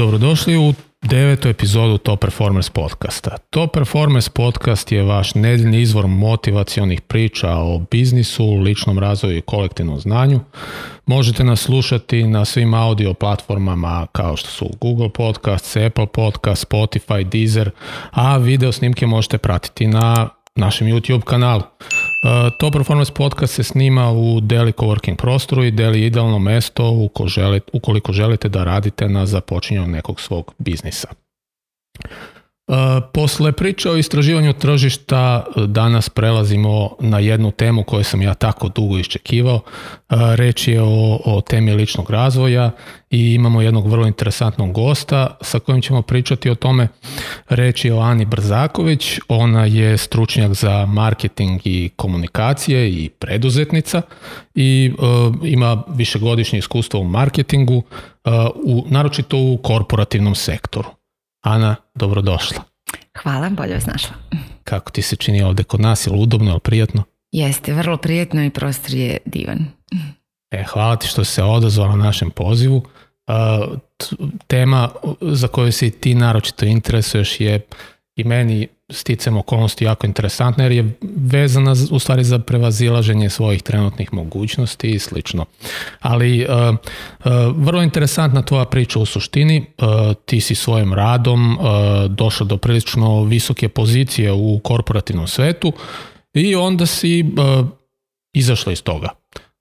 Dobrodošli u devetu epizodu Top Performers podcasta. Top Performers podcast je vaš nedeljni izvor motivacionih priča o biznisu, ličnom razvoju i kolektivnom znanju. Možete nas slušati na svim audio platformama kao što su Google Podcast, Apple Podcast, Spotify, Deezer, a video snimke možete pratiti na našem YouTube kanalu. Uh, Top Performance podcast se snima u Deli Coworking prostoru i Deli idealno mesto ukoliko želite da radite na započinjanju nekog svog biznisa. Uh, posle priče o istraživanju tržišta uh, danas prelazimo na jednu temu koju sam ja tako dugo iščekivao. Uh, reč je o, o temi ličnog razvoja i imamo jednog vrlo interesantnog gosta sa kojim ćemo pričati o tome. Reč je o Ani Brzaković, ona je stručnjak za marketing i komunikacije i preduzetnica i uh, ima višegodišnje iskustvo u marketingu, uh, u, naročito u korporativnom sektoru. Ana, dobrodošla. Hvala, bolje vas našla. Kako ti se čini ovde kod nas, je li udobno, ili prijatno? Jeste, vrlo prijatno i prostor je divan. E, hvala ti što se odazvala našem pozivu. Uh, tema za koju se i ti naročito interesuješ je i meni sticam okolnosti jako interesantna jer je vezana u stvari za prevazilaženje svojih trenutnih mogućnosti i slično. Ali uh, uh, vrlo interesantna tvoja priča u suštini, uh, ti si svojim radom došla do prilično visoke pozicije u korporativnom svetu i onda si izašla iz toga.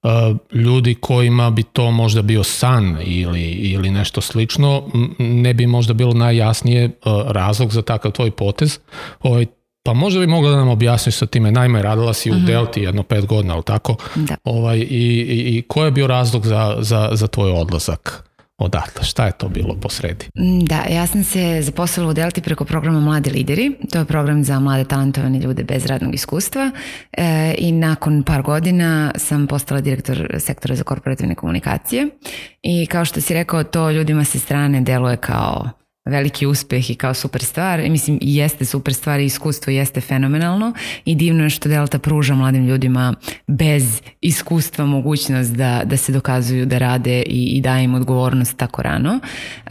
Uh, ljudi kojima bi to možda bio san ili, ili nešto slično, ne bi možda bilo najjasnije uh, razlog za takav tvoj potez. Ovaj, pa možda bi mogla da nam objasniš sa time, najme radila si u mhm. -huh. Delti jedno pet godina, ali tako? Da. Ovaj, i, i, I ko je bio razlog za, za, za tvoj odlazak? Odatle? Šta je to bilo posredi? Mm, da, ja sam se zaposlila u Delti preko programa Mladi lideri. To je program za mlade talentovane ljude bez radnog iskustva e, i nakon par godina sam postala direktor sektora za korporativne komunikacije i kao što si rekao, to ljudima sa strane deluje kao veliki uspeh i kao super stvar. I mislim, jeste super stvar i iskustvo jeste fenomenalno i divno je što Delta pruža mladim ljudima bez iskustva mogućnost da, da se dokazuju da rade i, i daje im odgovornost tako rano.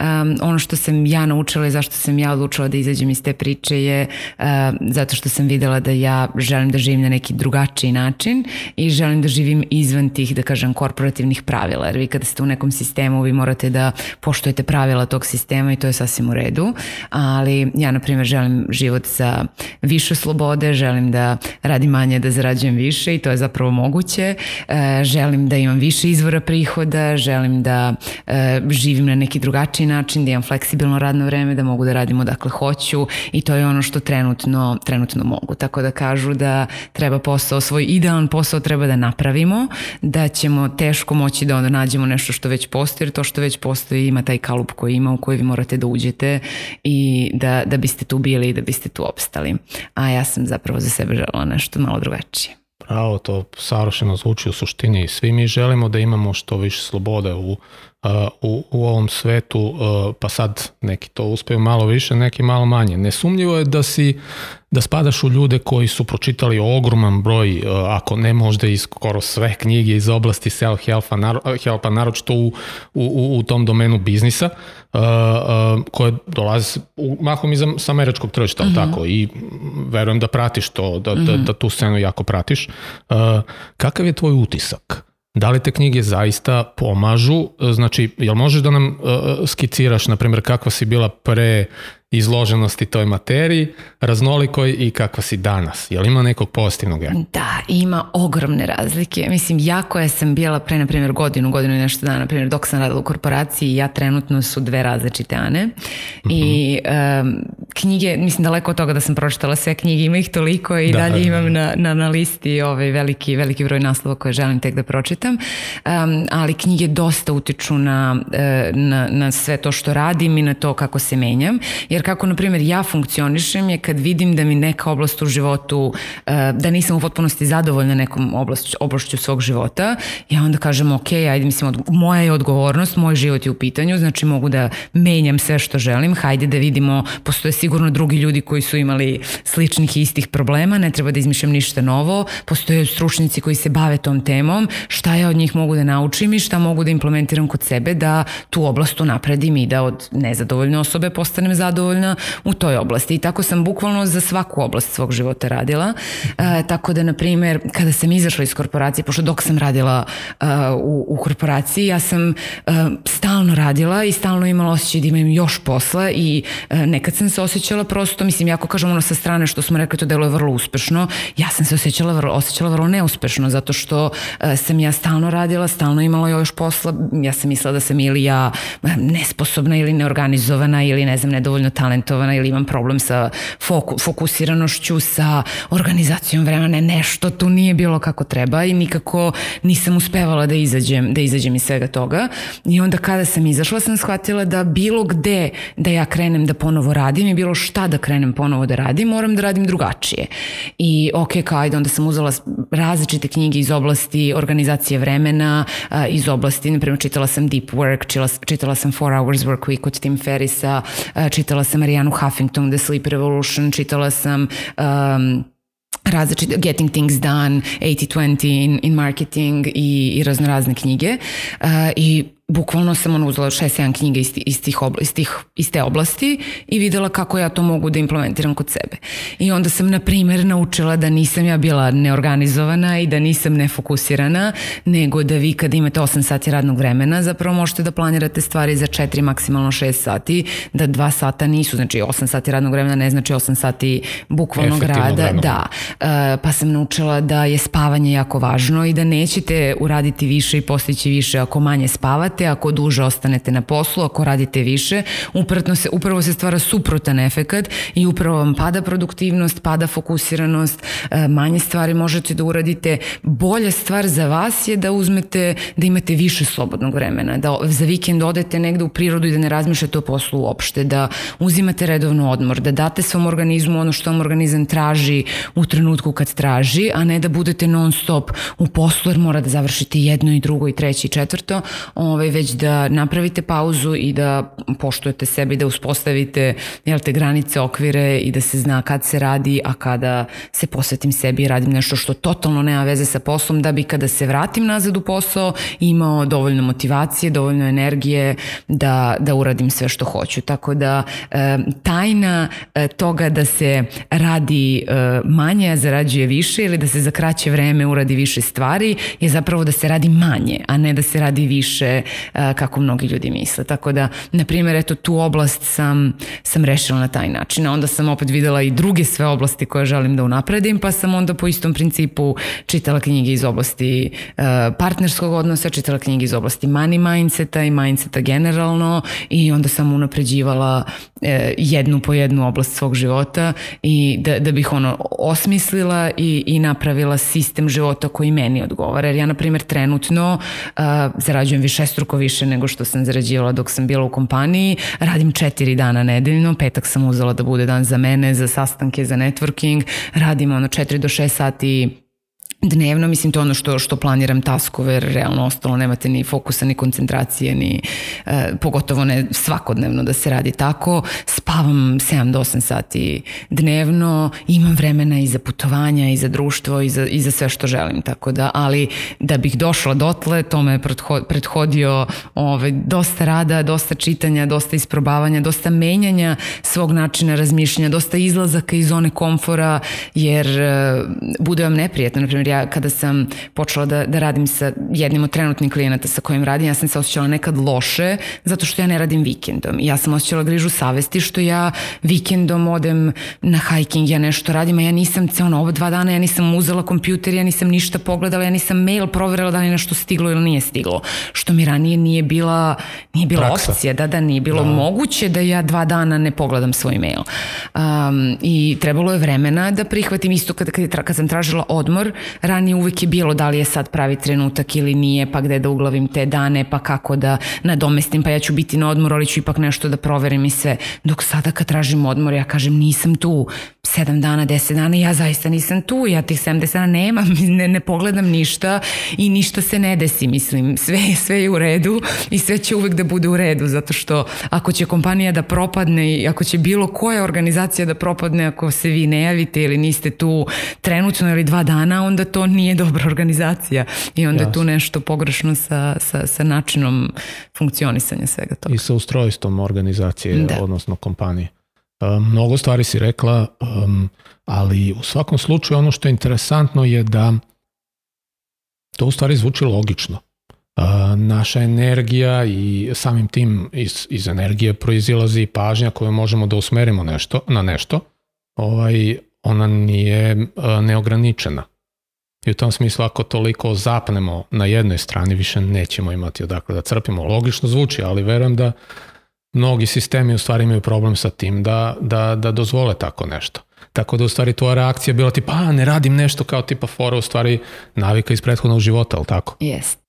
Um, ono što sam ja naučila i zašto sam ja odlučila da izađem iz te priče je uh, zato što sam videla da ja želim da živim na neki drugačiji način i želim da živim izvan tih, da kažem, korporativnih pravila. Jer vi kada ste u nekom sistemu, vi morate da poštujete pravila tog sistema i to je sasvim u redu, ali ja na primjer želim život sa više slobode, želim da radim manje, da zarađujem više i to je zapravo moguće. E, želim da imam više izvora prihoda, želim da e, živim na neki drugačiji način, da imam fleksibilno radno vreme, da mogu da radim odakle hoću i to je ono što trenutno, trenutno mogu. Tako da kažu da treba posao, svoj idealan posao treba da napravimo, da ćemo teško moći da onda nađemo nešto što već postoji, jer to što već postoji ima taj kalup koji ima u koji vi morate da uđete uđete i da, da biste tu bili i da biste tu opstali. A ja sam zapravo za sebe želela nešto malo drugačije. Pravo, to savršeno zvuči u suštini. Svi mi želimo da imamo što više slobode u, u, u ovom svetu, pa sad neki to uspeju malo više, neki malo manje. Nesumnjivo je da si da spadaš u ljude koji su pročitali ogroman broj, uh, ako ne možda i skoro sve knjige iz oblasti self-helpa, naro, helpa, naročito u, u, u tom domenu biznisa, uh, uh, koje dolaze u, mahom iz američkog tržišta, uh mhm. -huh. tako, i verujem da pratiš to, da, uh -huh. da, mhm. da tu scenu jako pratiš. Uh, kakav je tvoj utisak? Da li te knjige zaista pomažu? Znači, jel možeš da nam uh, skiciraš, na primjer, kakva si bila pre izloženosti toj materiji, raznolikoj i kakva si danas? Je li ima nekog pozitivnog ja? Da, ima ogromne razlike. Mislim, ja koja sam bila pre, na primjer, godinu, godinu i nešto dana, na primjer, dok sam radila u korporaciji, ja trenutno su dve različite Ane. Mm -hmm. I um, knjige, mislim, daleko od toga da sam pročitala sve knjige, ima ih toliko i da, dalje da, imam da. na, na, na listi ovaj veliki, veliki broj naslova koje želim tek da pročitam. Um, ali knjige dosta utiču na, e, na, na sve to što radim i na to kako se menjam. Jer Jer kako, na primjer, ja funkcionišem je kad vidim da mi neka oblast u životu, eh, da nisam u potpunosti zadovoljna nekom oblast, oblašću svog života, ja onda kažem, ok, ajde, mislim, moja je odgovornost, moj život je u pitanju, znači mogu da menjam sve što želim, hajde da vidimo, postoje sigurno drugi ljudi koji su imali sličnih i istih problema, ne treba da izmišljam ništa novo, postoje stručnici koji se bave tom temom, šta ja od njih mogu da naučim i šta mogu da implementiram kod sebe da tu oblast unapredim i da od nezadovoljne osobe postanem zadovoljna u toj oblasti. I tako sam bukvalno za svaku oblast svog života radila. E, tako da, na primer, kada sam izašla iz korporacije, pošto dok sam radila uh, u, u korporaciji, ja sam uh, stalno radila i stalno imala osjećaj da imam još posla i uh, nekad sam se osjećala prosto, mislim, jako kažem ono sa strane što smo rekli, to delo je vrlo uspešno, ja sam se osjećala vrlo, osjećala vrlo neuspešno, zato što uh, sam ja stalno radila, stalno imala još posla, ja sam mislila da sam ili ja nesposobna ili neorganizovana ili ne znam, nedovoljno talentovana ili imam problem sa foku, fokusiranošću, sa organizacijom vremena, nešto tu nije bilo kako treba i nikako nisam uspevala da izađem, da izađem iz svega toga. I onda kada sam izašla sam shvatila da bilo gde da ja krenem da ponovo radim i bilo šta da krenem ponovo da radim, moram da radim drugačije. I ok, kao ajde, onda sam uzela različite knjige iz oblasti organizacije vremena, iz oblasti, na primjer, čitala sam Deep Work, čitala, čitala sam Four Hours Work Week od Tim Ferrisa, čitala sam Marianu Huffington, The Sleep Revolution, čitala sam um, različite Getting Things Done, 80-20 in, in Marketing i, i raznorazne knjige. Uh, i bukvalno sam ono uzela šest, jedan knjiga iz, iz, tih obla, iz, tih, iz te oblasti i videla kako ja to mogu da implementiram kod sebe. I onda sam, na primer, naučila da nisam ja bila neorganizovana i da nisam nefokusirana, nego da vi kad imate 8 sati radnog vremena, zapravo možete da planirate stvari za 4, maksimalno 6 sati, da 2 sata nisu, znači 8 sati radnog vremena ne znači 8 sati bukvalnog rada. Vremena. Da. Uh, pa sam naučila da je spavanje jako važno i da nećete uraditi više i postići više ako manje spavate, radite, ako duže ostanete na poslu, ako radite više, upravo se, upravo se stvara suprotan efekat i upravo vam pada produktivnost, pada fokusiranost, e, manje stvari možete da uradite. Bolja stvar za vas je da uzmete, da imate više slobodnog vremena, da za vikend odete negde u prirodu i da ne razmišljate o poslu uopšte, da uzimate redovno odmor, da date svom organizmu ono što vam organizam traži u trenutku kad traži, a ne da budete non stop u poslu jer mora da završite jedno i drugo i treće i četvrto, ovaj, već da napravite pauzu i da poštujete sebe i da uspostavite jel te, granice, okvire i da se zna kad se radi, a kada se posvetim sebi i radim nešto što totalno nema veze sa poslom, da bi kada se vratim nazad u posao imao dovoljno motivacije, dovoljno energije da, da uradim sve što hoću. Tako da e, tajna e, toga da se radi e, manje, a zarađuje više ili da se za kraće vreme uradi više stvari je zapravo da se radi manje, a ne da se radi više kako mnogi ljudi misle. Tako da, na primjer, eto, tu oblast sam, sam rešila na taj način. A onda sam opet videla i druge sve oblasti koje želim da unapredim, pa sam onda po istom principu čitala knjige iz oblasti uh, partnerskog odnosa, čitala knjige iz oblasti money mindseta i mindseta generalno i onda sam unapređivala uh, jednu po jednu oblast svog života i da, da bih ono osmislila i, i napravila sistem života koji meni odgovara. Jer ja, na primjer, trenutno uh, zarađujem više struko više nego što sam zarađivala dok sam bila u kompaniji. Radim četiri dana nedeljno, petak sam uzela da bude dan za mene, za sastanke, za networking. Radim ono četiri do šest sati dnevno, mislim to ono što, što planiram taskove, jer realno ostalo nemate ni fokusa, ni koncentracije, ni e, pogotovo ne svakodnevno da se radi tako. Spavam 7 do 8 sati dnevno, imam vremena i za putovanja, i za društvo, i za, i za sve što želim, tako da, ali da bih došla dotle, to me prethodio ovaj, dosta rada, dosta čitanja, dosta isprobavanja, dosta menjanja svog načina razmišljanja, dosta izlazaka iz zone komfora, jer e, bude vam neprijetno, na primjer ja kada sam počela da, da radim sa jednim od trenutnih klijenata sa kojim radim, ja sam se osjećala nekad loše zato što ja ne radim vikendom. Ja sam osjećala grižu savesti što ja vikendom odem na hiking, ja nešto radim, a ja nisam ono, ovo dva dana ja nisam uzela kompjuter, ja nisam ništa pogledala, ja nisam mail proverila da li je nešto stiglo ili nije stiglo. Što mi ranije nije bila, nije bila Praksa. opcija, da, da nije bilo da. moguće da ja dva dana ne pogledam svoj mail. Um, I trebalo je vremena da prihvatim isto kad, kad, kad sam tražila odmor, ranije uvek je bilo da li je sad pravi trenutak ili nije, pa gde da uglavim te dane, pa kako da nadomestim, pa ja ću biti na odmoru, ali ću ipak nešto da proverim i sve. Dok sada kad tražim odmor, ja kažem nisam tu. 7 dana, 10 dana, ja zaista nisam tu, ja tih 70 dana nemam, ne, ne pogledam ništa i ništa se ne desi, mislim, sve, sve je u redu i sve će uvek da bude u redu, zato što ako će kompanija da propadne i ako će bilo koja organizacija da propadne ako se vi ne javite ili niste tu trenutno ili dva dana, onda to nije dobra organizacija i onda Jasne. je tu nešto pogrešno sa, sa, sa načinom funkcionisanja svega toga. I sa ustrojstvom organizacije, da. odnosno kompanije. Um, mnogo stvari si rekla, ali u svakom slučaju ono što je interesantno je da to u stvari zvuči logično. Uh, naša energija i samim tim iz, iz energije proizilazi pažnja koju možemo da usmerimo nešto, na nešto, ovaj, ona nije uh, neograničena. I u tom smislu ako toliko zapnemo na jednoj strani više nećemo imati odakle da crpimo. Logično zvuči, ali verujem da mnogi sistemi u stvari imaju problem sa tim da, da, da dozvole tako nešto. Tako da u stvari tvoja reakcija bila tipa, a ne radim nešto kao tipa fora, u stvari navika iz prethodnog života, ali tako? Jest.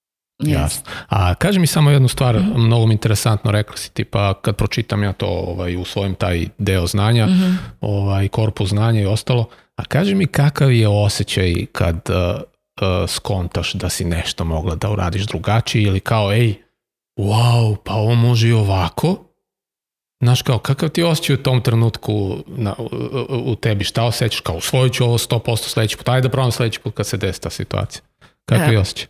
Yes. Jasno. A kaži mi samo jednu stvar, mm -hmm. mnogo mi interesantno rekla si, tipa kad pročitam ja to ovaj, u svojim taj deo znanja, mm -hmm. ovaj, korpus znanja i ostalo, a kaži mi kakav je osjećaj kad uh, uh, skontaš da si nešto mogla da uradiš drugačije ili kao, ej, wow, pa ovo može i ovako, Znaš kao, kakav ti osjećaj u tom trenutku na, u, u tebi? Šta osjećaš? Kao, usvojit ću ovo 100% sledeći put. Ajde da probam sledeći put kad se desi ta situacija. Kakav je osjećaj?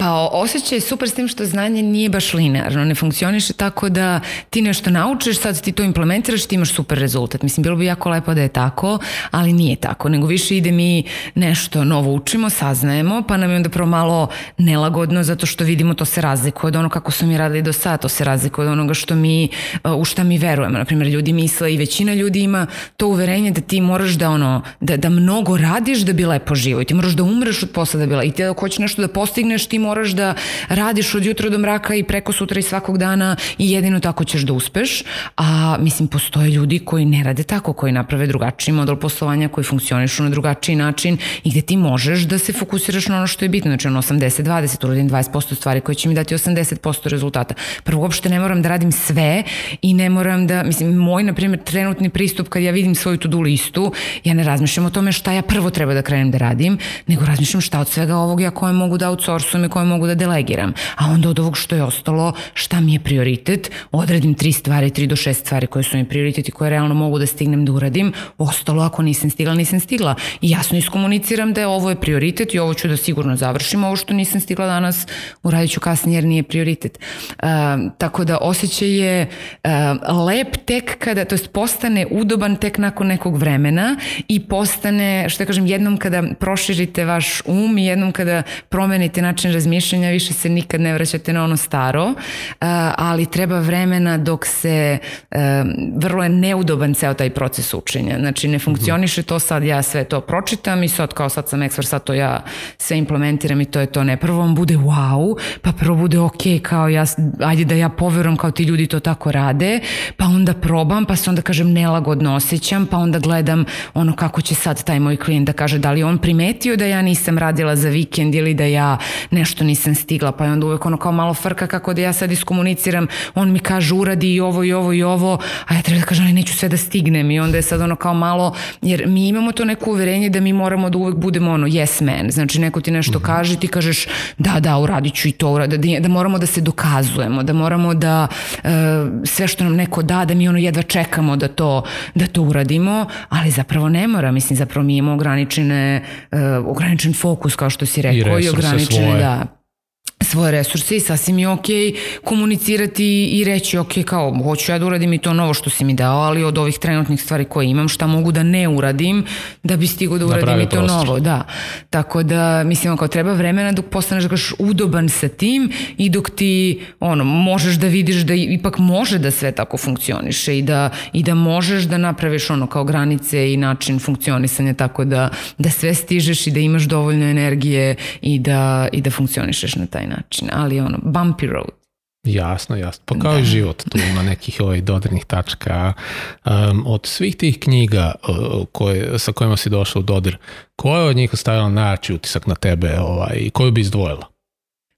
Pa osjećaj je super s tim što znanje nije baš linearno, ne funkcioniše tako da ti nešto naučiš, sad ti to implementiraš, ti imaš super rezultat. Mislim, bilo bi jako lepo da je tako, ali nije tako, nego više ide mi nešto novo učimo, saznajemo, pa nam je onda prvo malo nelagodno zato što vidimo to se razlikuje od ono kako su mi radili do sada, to se razlikuje od onoga što mi, u šta mi verujemo. Naprimjer, ljudi misle i većina ljudi ima to uverenje da ti moraš da ono, da, da mnogo radiš da bi lepo živo i ti moraš da umreš od posla da bi lepo i ti hoćeš nešto da postigneš, ti moraš da radiš od jutra do mraka i preko sutra i svakog dana i jedino tako ćeš da uspeš, a mislim postoje ljudi koji ne rade tako, koji naprave drugačiji model poslovanja, koji funkcionišu na drugačiji način i gde ti možeš da se fokusiraš na ono što je bitno, znači ono 80-20, uradim 20% stvari koje će mi dati 80% rezultata. Prvo, uopšte ne moram da radim sve i ne moram da, mislim, moj, na primjer, trenutni pristup kad ja vidim svoju to-do listu, ja ne razmišljam o tome šta ja prvo treba da krenem da radim, nego razmišljam šta od svega ovog ja koje mogu da outsourcujem i mogu da delegiram. A onda od ovog što je ostalo, šta mi je prioritet, odredim tri stvari, tri do šest stvari koje su mi prioritet i koje realno mogu da stignem da uradim, ostalo ako nisam stigla, nisam stigla. I jasno iskomuniciram da je ovo je prioritet i ovo ću da sigurno završim, ovo što nisam stigla danas uradit ću kasnije jer nije prioritet. Uh, tako da osjećaj je uh, lep tek kada, to jest postane udoban tek nakon nekog vremena i postane, što ja kažem, jednom kada proširite vaš um i jednom kada promenite način razmišljanja učenja više se nikad ne vraćate na ono staro, ali treba vremena dok se, vrlo je neudoban ceo taj proces učenja. Znači ne funkcioniše to sad ja sve to pročitam i sad kao sad sam ekspert, sad to ja sve implementiram i to je to. Ne, prvo vam bude wow, pa prvo bude ok, kao ja, ajde da ja poverujem kao ti ljudi to tako rade, pa onda probam, pa se onda kažem nelagodno osjećam, pa onda gledam ono kako će sad taj moj klijent da kaže da li on primetio da ja nisam radila za vikend ili da ja nešto nisam nisam stigla, pa je onda uvek ono kao malo frka kako da ja sad iskomuniciram, on mi kaže uradi i ovo i ovo i ovo, a ja treba da kažem, ali neću sve da stignem. I onda je sad ono kao malo, jer mi imamo to neko uverenje da mi moramo da uvek budemo ono yes man, znači neko ti nešto mm -hmm. kaže ti kažeš da, da, uradit ću i to, da, da, da moramo da se dokazujemo, da moramo da uh, sve što nam neko da, da mi ono jedva čekamo da to, da to uradimo, ali zapravo ne mora, mislim zapravo mi imamo ograničene, uh, ograničen fokus kao što si rekao i, i ograničene, svoje. da, svoje resurse i sasvim je ok komunicirati i reći ok kao hoću ja da uradim i to novo što si mi dao, ali od ovih trenutnih stvari koje imam šta mogu da ne uradim da bi stigo da uradim i to prostor. novo. Da. Tako da mislim kao treba vremena dok postaneš da udoban sa tim i dok ti ono možeš da vidiš da ipak može da sve tako funkcioniše i da, i da možeš da napraviš ono kao granice i način funkcionisanja tako da, da sve stižeš i da imaš dovoljno energije i da, i da funkcionišeš na taj način, ali ono, bumpy road. Jasno, jasno. Pa kao da. i život, tu ima nekih ovaj dodirnih tačka. Um, od svih tih knjiga uh, koje, sa kojima si došao u dodir, koja od njih ostavila najjači utisak na tebe ovaj, i koju bi izdvojila?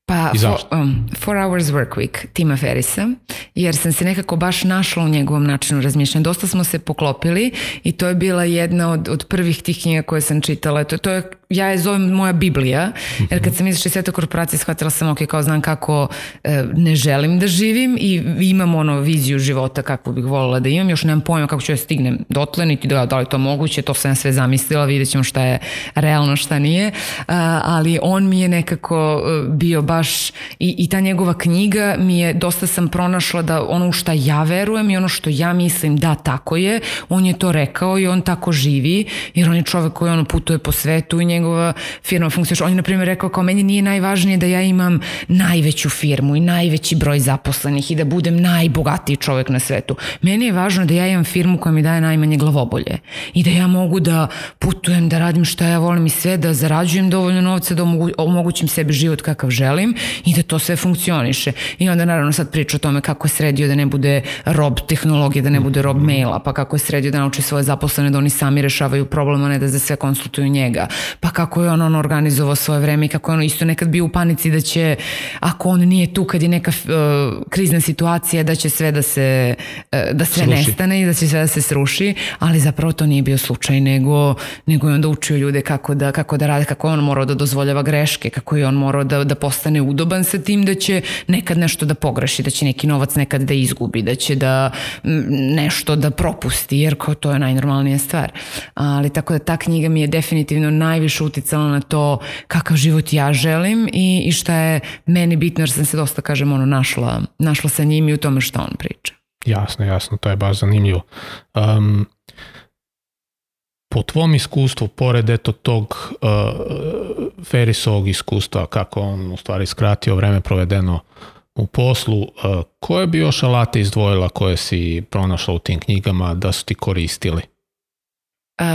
Pa, I zašto? For, um, four Hours Work Week Tima Ferisa, jer sam se nekako baš našla u njegovom načinu razmišljanja. Dosta smo se poklopili i to je bila jedna od, od prvih tih knjiga koje sam čitala. To, to je, ja je zovem moja Biblija, jer kad sam izašla iz sveta korporacije shvatila sam, ok, kao znam kako e, ne želim da živim i imam ono viziju života kakvu bih voljela da imam, još nemam pojma kako ću ja da stignem dotle, niti da, da li to moguće, to sam sve zamislila, vidjet ćemo šta je realno, šta nije, A, ali on mi je nekako e, bio baš i, i ta njegova knjiga mi je, dosta sam pronašla da ono u šta ja verujem i ono što ja mislim da tako je, on je to rekao i on tako živi, jer on je čovek koji ono putuje po svetu i njegova firma funkcioniš. On je na primjer rekao kao meni nije najvažnije da ja imam najveću firmu i najveći broj zaposlenih i da budem najbogatiji čovek na svetu. Meni je važno da ja imam firmu koja mi daje najmanje glavobolje i da ja mogu da putujem, da radim šta ja volim i sve, da zarađujem dovoljno novca, da omogućim sebi život kakav želim i da to sve funkcioniše. I onda naravno sad priča o tome kako je sredio da ne bude rob tehnologije, da ne bude rob maila, pa kako je sredio da nauči svoje zaposlene da oni sami rešavaju problema, ne da za sve konsultuju njega, pa kako je on, on organizovao svoje vreme i kako je ono isto nekad bio u panici da će, ako on nije tu kad je neka uh, krizna situacija, da će sve da se, uh, da sve nestane i da će sve da se sruši, ali zapravo to nije bio slučaj, nego, nego je onda učio ljude kako da, kako da rade, kako je on morao da dozvoljava greške, kako je on morao da, da postane udoban sa tim da će nekad nešto da pogreši, da će neki novac nekad da izgubi, da će da nešto da propusti, jer kao to je najnormalnija stvar. Ali tako da ta knjiga mi je definitivno najviše uticala na to kakav život ja želim i, i šta je meni bitno, jer sam se dosta, kažem, ono, našla, našla sa njim i u tome šta on priča. Jasno, jasno, to je baš zanimljivo. Um, po tvom iskustvu, pored eto tog uh, Ferisovog iskustva, kako on u stvari skratio vreme provedeno u poslu, uh, koje bi još alate izdvojila koje si pronašla u tim knjigama da su ti koristili? Uh,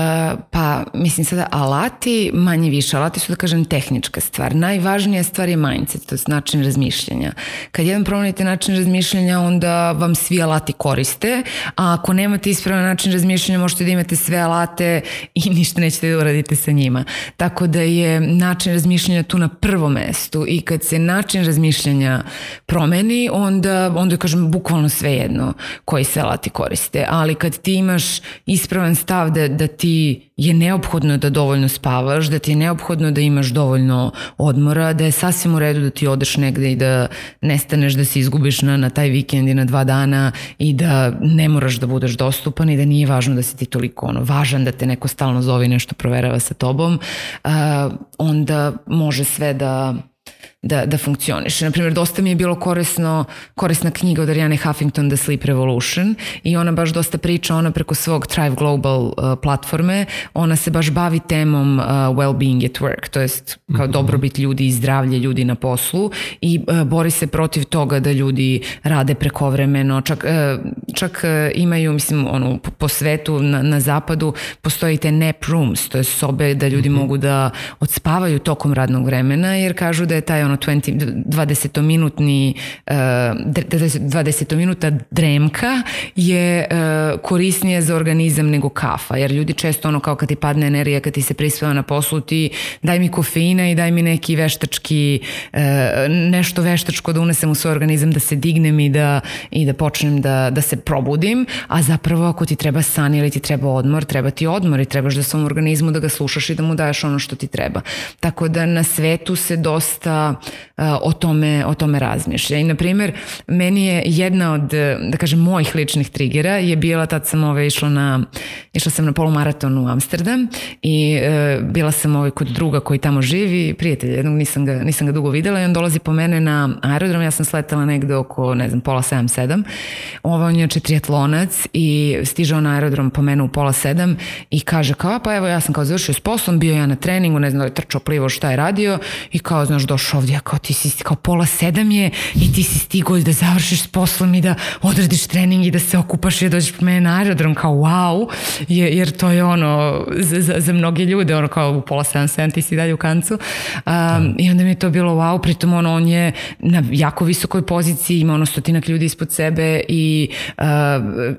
pa mislim sada alati manje više, alati su da kažem tehnička stvar. Najvažnija stvar je mindset, to je način razmišljanja. Kad jedan promenite način razmišljanja onda vam svi alati koriste, a ako nemate ispravan način razmišljanja možete da imate sve alate i ništa nećete da uradite sa njima. Tako da je način razmišljanja tu na prvom mestu i kad se način razmišljanja promeni onda, onda je kažem bukvalno sve jedno koji se alati koriste, ali kad ti imaš ispravan stav da, da ti je neophodno da dovoljno spavaš, da ti je neophodno da imaš dovoljno odmora, da je sasvim u redu da ti odeš negde i da nestaneš, da se izgubiš na, na taj vikend i na dva dana i da ne moraš da budeš dostupan i da nije važno da si ti toliko ono, važan da te neko stalno zove i nešto proverava sa tobom, uh, onda može sve da da, da funkcioniše. Naprimjer, dosta mi je bilo korisno, korisna knjiga od Ariane Huffington The Sleep Revolution i ona baš dosta priča, ona preko svog Thrive Global uh, platforme, ona se baš bavi temom uh, well-being at work, to jest kao mm -hmm. dobrobit ljudi i zdravlje ljudi na poslu i uh, bori se protiv toga da ljudi rade prekovremeno, čak, uh, čak uh, imaju, mislim, ono, po, po svetu na, na zapadu postoji te nap rooms, to je sobe da ljudi mm -hmm. mogu da odspavaju tokom radnog vremena, jer kažu da je taj ono ono 20, 20 minutni uh, 20 minuta dremka je uh, korisnije za organizam nego kafa, jer ljudi često ono kao kad ti padne energija, kad ti se prispeva na poslu, ti daj mi kofeina i daj mi neki veštački uh, nešto veštačko da unesem u svoj organizam, da se dignem i da, i da počnem da, da se probudim, a zapravo ako ti treba san ili ti treba odmor, treba ti odmor i trebaš da svom organizmu da ga slušaš i da mu daješ ono što ti treba. Tako da na svetu se dosta o tome, o tome razmišlja. I na primjer, meni je jedna od, da kažem, mojih ličnih trigera je bila, tad sam ove išla na, išla sam na polumaraton u Amsterdam i e, bila sam ovaj kod druga koji tamo živi, prijatelj jednog, nisam ga, nisam ga dugo videla i on dolazi po mene na aerodrom, ja sam sletala negde oko, ne znam, pola 7-7. Ovo on je triatlonac i stiže on na aerodrom po mene u pola 7 i kaže kao, pa evo ja sam kao završio s poslom, bio ja na treningu, ne znam da je trčao, plivo, šta je radio i kao, znaš, došao ovdje, ja kao ti si kao pola sedam je i ti si stigao da završiš s poslom i da odradiš trening i da se okupaš i da dođeš po mene na aerodrom kao wow, jer to je ono za, za mnoge ljude, ono kao u pola sedam, sedam ti si dalje u kancu. Um, i onda mi je to bilo wow, pritom ono on je na jako visokoj poziciji, ima ono stotinak ljudi ispod sebe i uh,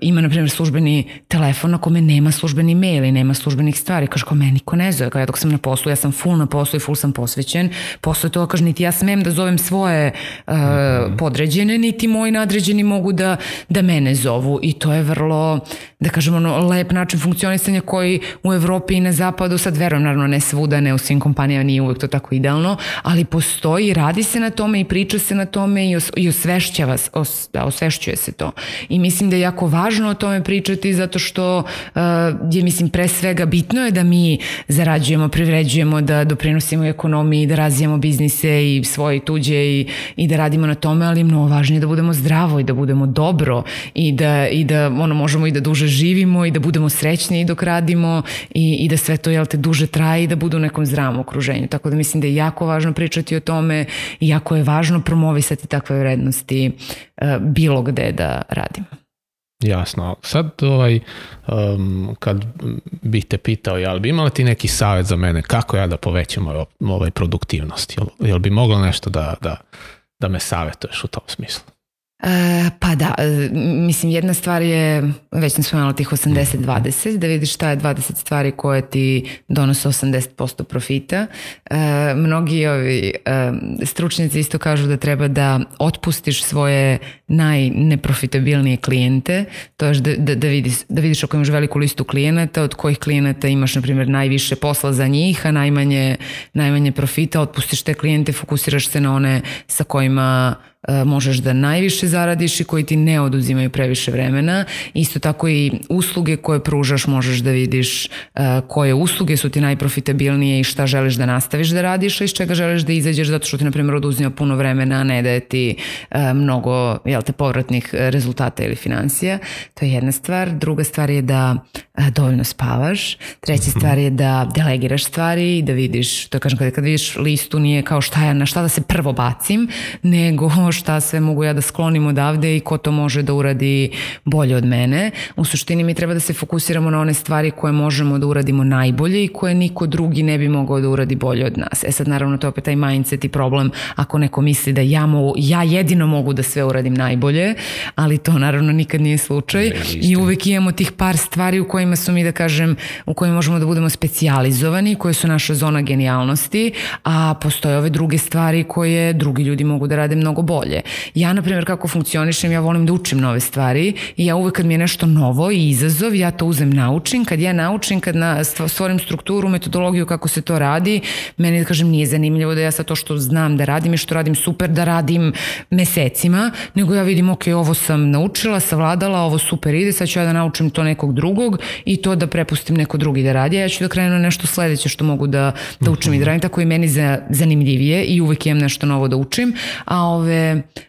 ima na primjer službeni telefon na kome nema službeni mail i nema službenih stvari, kaže kao meni niko ne zove, kao ja dok sam na poslu, ja sam full na poslu i full sam posvećen, posle toga kaže niti ja smem da zovem svoje uh, podređene, niti moji nadređeni mogu da, da mene zovu i to je vrlo, da kažem, ono, lep način funkcionisanja koji u Evropi i na zapadu, sad verujem, naravno ne svuda, ne u svim kompanijama, nije uvek to tako idealno, ali postoji, radi se na tome i priča se na tome i, os, i osvešćava, os, da, osvešćuje se to. I mislim da je jako važno o tome pričati zato što uh, je, mislim, pre svega bitno je da mi zarađujemo, privređujemo, da doprinosimo ekonomiji, da razvijamo biznise i svoje i tuđe i, i da radimo na tome, ali mnogo važnije da budemo zdravo i da budemo dobro i da, i da ono, možemo i da duže živimo i da budemo srećni dok radimo i, i da sve to jel te duže traje i da budu u nekom zdravom okruženju. Tako da mislim da je jako važno pričati o tome i jako je važno promovisati takve vrednosti uh, bilo gde da radimo. Jasno. Sad ovaj, um, kad bih te pitao, jel bi imala ti neki savjet za mene kako ja da povećam ovaj, ovaj produktivnost? Jel, jel bi mogla nešto da, da, da me savjetuješ u tom smislu? E, pa da, e, mislim jedna stvar je, već sam spomenula tih 80-20, da vidiš šta je 20 stvari koje ti donose 80% profita. E, mnogi ovi e, stručnjaci isto kažu da treba da otpustiš svoje najneprofitabilnije klijente, to je da, da, da, vidiš, da vidiš ako imaš veliku listu klijenata, od kojih klijenata imaš na primjer najviše posla za njih, a najmanje, najmanje profita, otpustiš te klijente, fokusiraš se na one sa kojima možeš da najviše zaradiš i koji ti ne oduzimaju previše vremena. Isto tako i usluge koje pružaš možeš da vidiš e, koje usluge su ti najprofitabilnije i šta želiš da nastaviš da radiš, a iz čega želiš da izađeš zato što ti na primjer oduzima puno vremena, a ne da je ti e, mnogo jel te, povratnih rezultata ili financija. To je jedna stvar. Druga stvar je da dovoljno spavaš. Treća mhm. stvar je da delegiraš stvari i da vidiš, to kažem kada, kada vidiš listu nije kao šta ja, na šta da se prvo bacim, nego šta sve mogu ja da sklonim odavde i ko to može da uradi bolje od mene. U suštini mi treba da se fokusiramo na one stvari koje možemo da uradimo najbolje i koje niko drugi ne bi mogao da uradi bolje od nas. E sad naravno to je opet taj mindset i problem ako neko misli da ja, mogu, ja jedino mogu da sve uradim najbolje, ali to naravno nikad nije slučaj i uvek imamo tih par stvari u kojima su mi da kažem, u kojima možemo da budemo specijalizovani, koje su naša zona genijalnosti, a postoje ove druge stvari koje drugi ljudi mogu da rade mnogo bolje bolje. Ja, na primjer, kako funkcionišem, ja volim da učim nove stvari i ja uvek kad mi je nešto novo i izazov, ja to uzem, naučim. Kad ja naučim, kad na, stvorim strukturu, metodologiju kako se to radi, meni, da kažem, nije zanimljivo da ja sad to što znam da radim i što radim super da radim mesecima, nego ja vidim, ok, ovo sam naučila, savladala, ovo super ide, sad ću ja da naučim to nekog drugog i to da prepustim neko drugi da radi, ja ću da krenu nešto sledeće što mogu da, da učim i da radim, tako i meni za, zanimljivije i uvek imam nešto novo da učim, a ove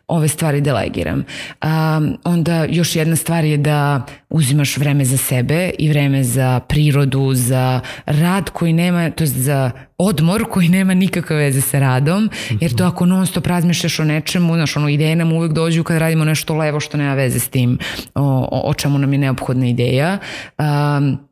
ove stvari delegiram. Um, onda još jedna stvar je da uzimaš vreme za sebe i vreme za prirodu, za rad koji nema, to je za odmor koji nema nikakve veze sa radom, jer to ako non stop razmišljaš o nečemu, znaš, ono, ideje nam uvek dođu kad radimo nešto levo što nema veze s tim o, o, o čemu nam je neophodna ideja. Um,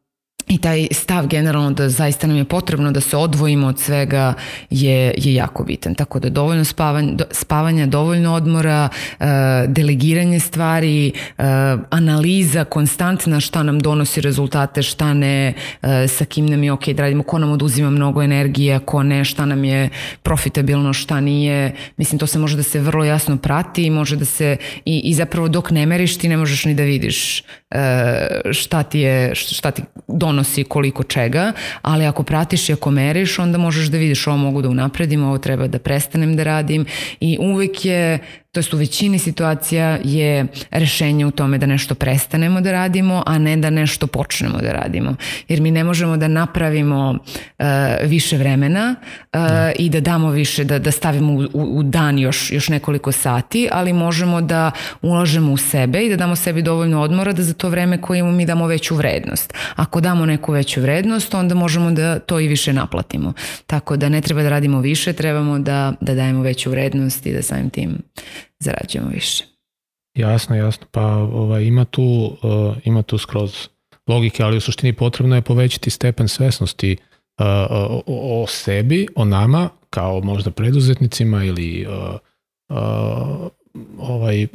i taj stav generalno da zaista nam je potrebno da se odvojimo od svega je, je jako bitan. Tako da dovoljno spavanja, spavanja dovoljno odmora, uh, delegiranje stvari, uh, analiza konstantna šta nam donosi rezultate, šta ne, uh, sa kim nam je ok da radimo, ko nam oduzima mnogo energije, ko ne, šta nam je profitabilno, šta nije. Mislim, to se može da se vrlo jasno prati i može da se, i, i zapravo dok ne meriš ti ne možeš ni da vidiš šta ti je, šta ti donosi donosi koliko čega, ali ako pratiš i ako meriš, onda možeš da vidiš ovo mogu da unapredim, ovo treba da prestanem da radim i uvek je to jest u većini situacija je rešenje u tome da nešto prestanemo da radimo, a ne da nešto počnemo da radimo. Jer mi ne možemo da napravimo uh, više vremena uh, i da damo više, da, da stavimo u, u dan još, još nekoliko sati, ali možemo da ulažemo u sebe i da damo sebi dovoljno odmora da za to vreme koje imamo mi damo veću vrednost. Ako damo neku veću vrednost, onda možemo da to i više naplatimo. Tako da ne treba da radimo više, trebamo da, da dajemo veću vrednost i da samim tim zarađujemo više. Jasno, jasno. Pa ovaj, ima, tu, uh, ima tu skroz logike, ali u suštini potrebno je povećati stepen svesnosti uh, o, o sebi, o nama, kao možda preduzetnicima ili uh, uh, ovaj,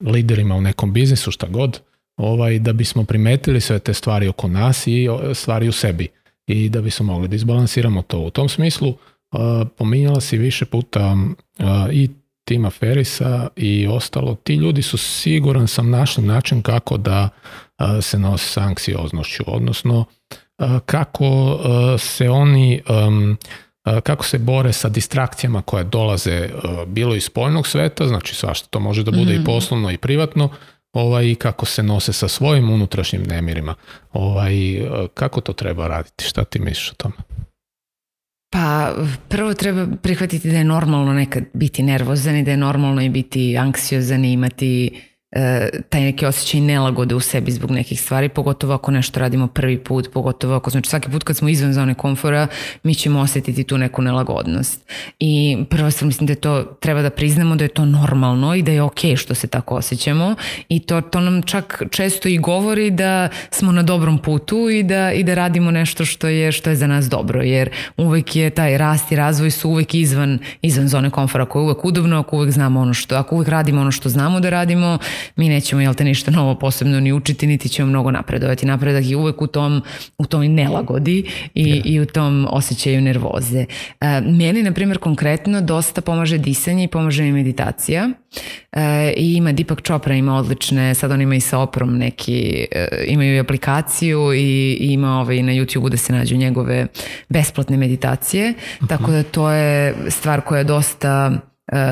liderima u nekom biznisu, šta god, ovaj, da bismo primetili sve te stvari oko nas i stvari u sebi i da bismo mogli da izbalansiramo to. U tom smislu pominjala si više puta i Tima Ferisa i ostalo, ti ljudi su siguran sam našli način kako da se nose s anksioznošću, odnosno kako se oni kako se bore sa distrakcijama koje dolaze bilo iz spoljnog sveta, znači svašta to može da bude i mhm. poslovno i privatno, ovaj, i kako se nose sa svojim unutrašnjim nemirima. Ovaj, kako to treba raditi? Šta ti misliš o tome? Pa prvo treba prihvatiti da je normalno nekad biti nervozan i da je normalno i biti anksiozan i imati E, taj neki osjećaj nelagode u sebi zbog nekih stvari, pogotovo ako nešto radimo prvi put, pogotovo ako znači svaki put kad smo izvan zone komfora, mi ćemo osjetiti tu neku nelagodnost. I prvo sam mislim da je to, treba da priznamo da je to normalno i da je ok što se tako osjećamo i to, to nam čak često i govori da smo na dobrom putu i da, i da radimo nešto što je, što je za nas dobro, jer uvek je taj rast i razvoj su uvek izvan, izvan zone komfora, ako je uvek udobno, ako uvek znamo ono što, ako uvek radimo ono što znamo da radimo, mi nećemo jel te ništa novo posebno ni učiti niti ćemo mnogo napredovati. Napredak je uvek u tom, u tom nelagodi i, i u tom osjećaju nervoze. E, meni, na primjer, konkretno dosta pomaže disanje i pomaže mi meditacija. E, I ima Deepak Chopra, ima odlične, sad on ima i sa oprom neki, e, imaju i aplikaciju i, ima ovaj na YouTube da se nađu njegove besplatne meditacije. Tako da to je stvar koja je dosta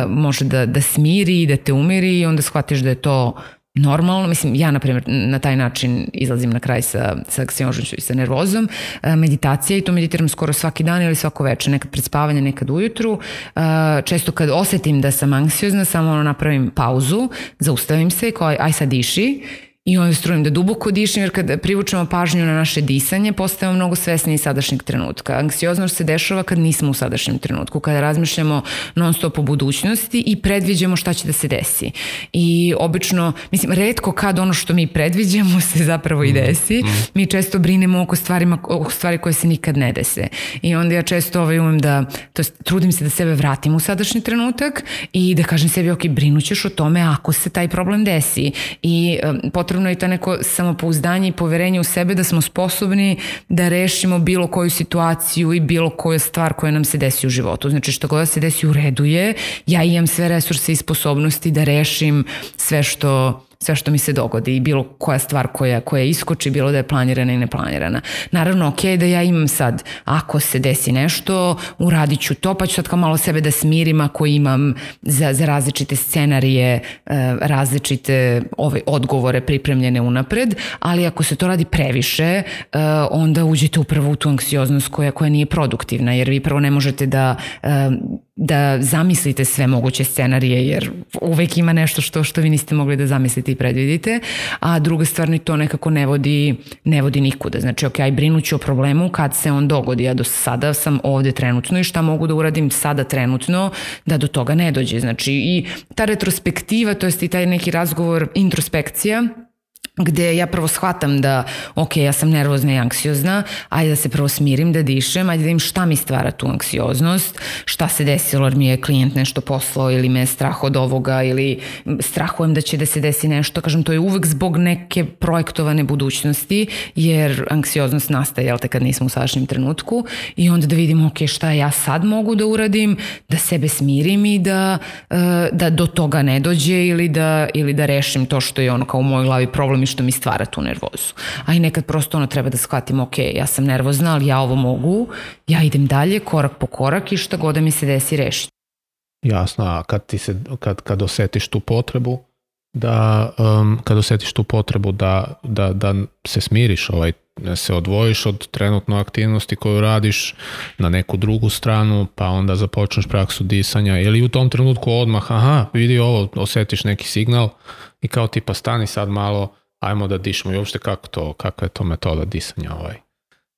može da, da smiri i da te umiri i onda shvatiš da je to normalno, mislim ja na primjer na taj način izlazim na kraj sa, sa aksionošću i sa nervozom, e, meditacija i to meditiram skoro svaki dan ili svako večer, nekad pred spavanje, nekad ujutru, e, često kad osetim da sam anksiozna, samo napravim pauzu, zaustavim se, kao aj sad diši i onda strujem da duboko dišem jer kad privučemo pažnju na naše disanje postajemo mnogo svesni sadašnjeg trenutka. Anksioznost se dešava kad nismo u sadašnjem trenutku, kada razmišljamo non stop o budućnosti i predviđamo šta će da se desi. I obično, mislim, redko kad ono što mi predviđamo se zapravo i desi. Mm, mm. Mi često brinemo oko, stvarima, oko stvari koje se nikad ne dese. I onda ja često ovaj umem da, to jest, trudim se da sebe vratim u sadašnji trenutak i da kažem sebi, ok, brinućeš o tome ako se taj problem desi. I um, potrebno je to neko samopouzdanje i poverenje u sebe da smo sposobni da rešimo bilo koju situaciju i bilo koju stvar koja nam se desi u životu. Znači što god da se desi u redu je, ja imam sve resurse i sposobnosti da rešim sve što sve što mi se dogodi i bilo koja stvar koja, koja iskoči, bilo da je planirana i neplanirana. Naravno, ok da ja imam sad, ako se desi nešto, uradit ću to, pa ću sad kao malo sebe da smirim ako imam za, za različite scenarije, e, različite ove odgovore pripremljene unapred, ali ako se to radi previše, e, onda uđete upravo u tu anksioznost koja, koja nije produktivna, jer vi prvo ne možete da e, da zamislite sve moguće scenarije jer uvek ima nešto što što vi niste mogli da zamislite i predvidite, a druga stvar ni to nekako ne vodi, ne vodi nikuda. Znači, ok, aj brinuću o problemu kad se on dogodi, ja do sada sam ovde trenutno i šta mogu da uradim sada trenutno da do toga ne dođe. Znači, i ta retrospektiva, to jest i taj neki razgovor, introspekcija, gde ja prvo shvatam da, ok, ja sam nervozna i anksiozna, ajde da se prvo smirim, da dišem, ajde da vidim šta mi stvara tu anksioznost, šta se desilo jer mi je klijent nešto poslao ili me je strah od ovoga ili strahujem da će da se desi nešto, kažem, to je uvek zbog neke projektovane budućnosti, jer anksioznost nastaje, jel te, kad nismo u sadašnjem trenutku. I onda da vidim, ok, šta ja sad mogu da uradim, da sebe smirim i da, eh, da do toga ne dođe ili da, ili da rešim to što je ono kao u mojoj glavi problem i što mi stvara tu nervozu. A i nekad prosto ono treba da shvatim, ok, ja sam nervozna, ali ja ovo mogu, ja idem dalje, korak po korak i šta god da mi se desi rešiti. Jasno, a kad, ti se, kad, kad osetiš tu potrebu, da um, kad osetiš tu potrebu da, da, da se smiriš, ovaj, da se odvojiš od trenutno aktivnosti koju radiš na neku drugu stranu, pa onda započneš praksu disanja ili u tom trenutku odmah, aha, vidi ovo, osetiš neki signal i kao tipa stani sad malo, ajmo da dišemo i uopšte kako to, kakva je to metoda disanja ovaj?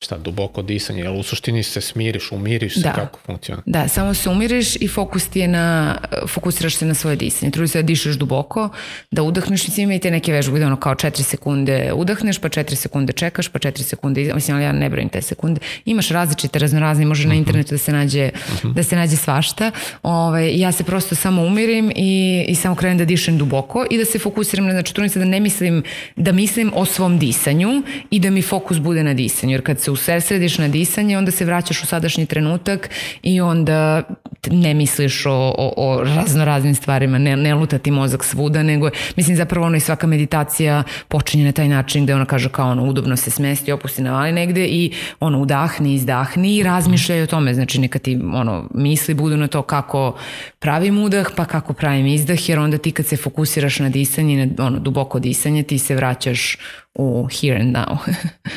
Šta, duboko disanje, jel u suštini se smiriš, umiriš se, da. kako funkcionira? Da, samo se umiriš i fokus ti je na, fokusiraš se na svoje disanje. Trudi se da dišeš duboko, da udahneš, mislim imate neke vežbe gde ono kao 4 sekunde udahneš, pa 4 sekunde čekaš, pa 4 sekunde, mislim, ali ja ne brojim te sekunde. Imaš različite, raznorazne, može uh -huh. na mhm. internetu da se nađe, uh mhm. -huh. da se nađe svašta. Ove, ovaj, ja se prosto samo umirim i, i samo krenem da dišem duboko i da se fokusiram na, znači trudim se da ne mislim, da mislim o svom disanju i da mi fokus bude na disanju, jer kad se usredsrediš na disanje, onda se vraćaš u sadašnji trenutak i onda ne misliš o, o, o razno raznim stvarima, ne, ne luta ti mozak svuda, nego mislim zapravo ono i svaka meditacija počinje na taj način gde ona kaže kao ono udobno se smesti, opusti na vali negde i ono udahni, izdahni i razmišljaj o tome, znači neka ti ono misli budu na to kako pravim udah pa kako pravim izdah jer onda ti kad se fokusiraš na disanje, na ono duboko disanje ti se vraćaš u here and now.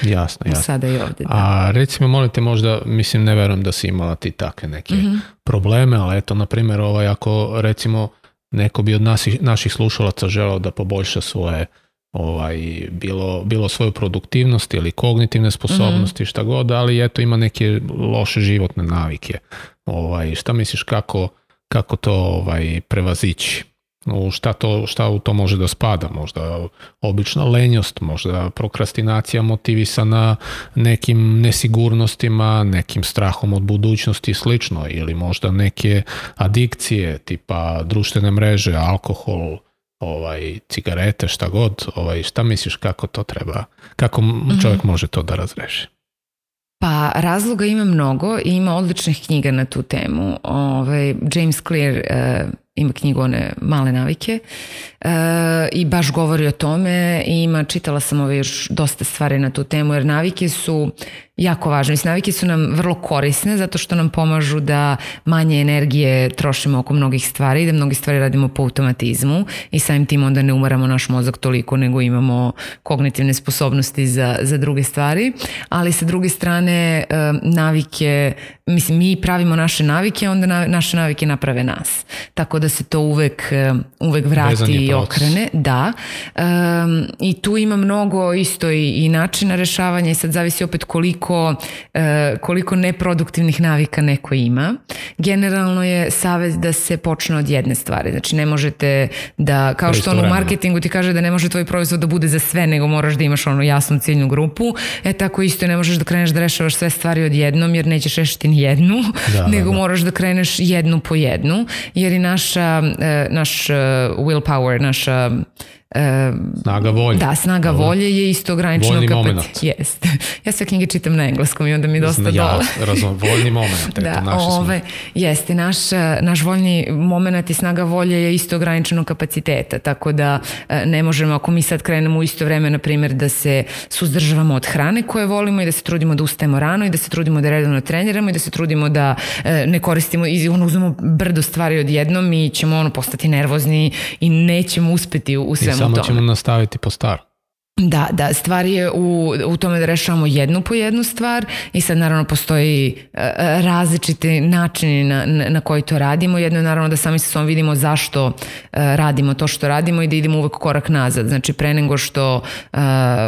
jasno, jasno. Sada i ovde. Da. A recimo, molim te možda, mislim, ne verujem da si imala ti takve neke mm -hmm. probleme, ali eto, na primjer, ovaj, ako recimo neko bi od naših, naših slušalaca želeo da poboljša svoje ovaj, bilo, bilo svoju produktivnost ili kognitivne sposobnosti, mm -hmm. šta god, ali eto ima neke loše životne navike. Ovaj, šta misliš kako, kako to ovaj, prevazići? U šta, to, šta u to može da spada, možda obična lenjost, možda prokrastinacija motivisana nekim nesigurnostima, nekim strahom od budućnosti i slično, ili možda neke adikcije tipa društvene mreže, alkohol, ovaj, cigarete, šta god, ovaj, šta misliš kako to treba, kako čovjek mm -hmm. može to da razreši? Pa razloga ima mnogo i ima odličnih knjiga na tu temu. Ovaj, James Clear uh, ima knjigu one male navike uh, i baš govori o tome i ima, čitala sam ove još dosta stvari na tu temu jer navike su jako važne. Mislim, navike su nam vrlo korisne zato što nam pomažu da manje energije trošimo oko mnogih stvari i da mnogi stvari radimo po automatizmu i samim tim onda ne umaramo naš mozak toliko nego imamo kognitivne sposobnosti za, za druge stvari. Ali sa druge strane navike, mislim mi pravimo naše navike, onda na, naše navike naprave nas. Tako da se to uvek, uvek vrati i okrene. Da. Um, I tu ima mnogo isto i, i načina rešavanja i sad zavisi opet koliko koliko, e, koliko neproduktivnih navika neko ima. Generalno je savjet da se počne od jedne stvari. Znači ne možete da, kao što ono u marketingu ti kaže da ne može tvoj proizvod da bude za sve, nego moraš da imaš ono jasnu ciljnu grupu. E tako isto ne možeš da kreneš da rešavaš sve stvari odjednom jer nećeš rešiti ni jednu, da, da nego da, da. moraš da kreneš jednu po jednu, jer i naša, e, naš e, willpower, naša snaga volje. Da, snaga Dobre. volje je isto ograničeno kapacitet. Jeste. Ja sve knjige čitam na engleskom i onda mi dosta ja, dole. razumem, voljni moment. da, naše ove, jeste, naš, naš voljni moment i snaga volje je isto ograničeno kapaciteta, tako da e, ne možemo, ako mi sad krenemo u isto vreme, na primjer, da se suzdržavamo od hrane koje volimo i da se trudimo da ustajemo rano i da se trudimo da redovno treniramo i da se trudimo da e, ne koristimo i ono uzmemo brdo stvari odjednom i ćemo ono postati nervozni i nećemo uspeti u svemu samo ćemo nastaviti po staru. Da, da, stvar je u, u tome da rešavamo jednu po jednu stvar i sad naravno postoji uh, različiti načini na, na, koji to radimo. Jedno je naravno da sami sa svom vidimo zašto uh, radimo to što radimo i da idemo uvek korak nazad. Znači pre nego što, uh,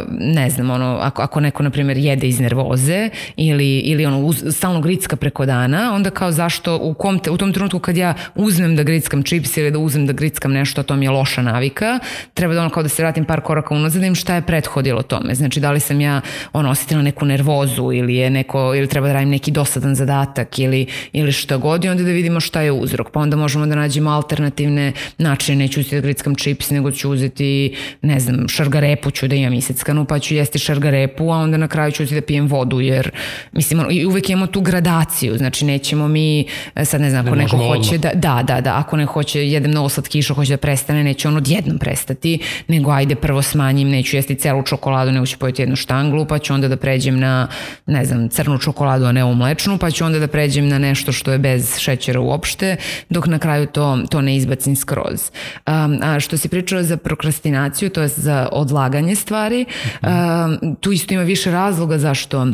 ne znam, ono, ako, ako neko, na primjer, jede iz nervoze ili, ili ono, uz, stalno gricka preko dana, onda kao zašto, u, kom te, u tom trenutku kad ja uzmem da grickam čips ili da uzmem da grickam nešto, to mi je loša navika, treba da ono kao da se vratim par koraka unazad, da im šta je prethodilo tome. Znači, da li sam ja ono, osetila neku nervozu ili je neko, ili treba da radim neki dosadan zadatak ili, ili šta god i onda da vidimo šta je uzrok. Pa onda možemo da nađemo alternativne načine. Neću uzeti da grickam čips, nego ću uzeti, ne znam, šargarepu ću da imam iseckanu, pa ću jesti šargarepu, a onda na kraju ću uzeti da pijem vodu, jer mislim, i uvek imamo tu gradaciju. Znači, nećemo mi, e, sad ne znam, ako ne neko hoće odmah. da, da, da, da, ako ne hoće, jedem mnogo slatkiša, hoće da prestane, neće on odjednom prestati, nego ajde prvo smanjim, neću jesti celu čokoladu, nego ću pojeti jednu štanglu, pa ću onda da pređem na, ne znam, crnu čokoladu, a ne u mlečnu, pa ću onda da pređem na nešto što je bez šećera uopšte, dok na kraju to, to ne izbacim skroz. Um, a što si pričala za prokrastinaciju, to je za odlaganje stvari, um, tu isto ima više razloga zašto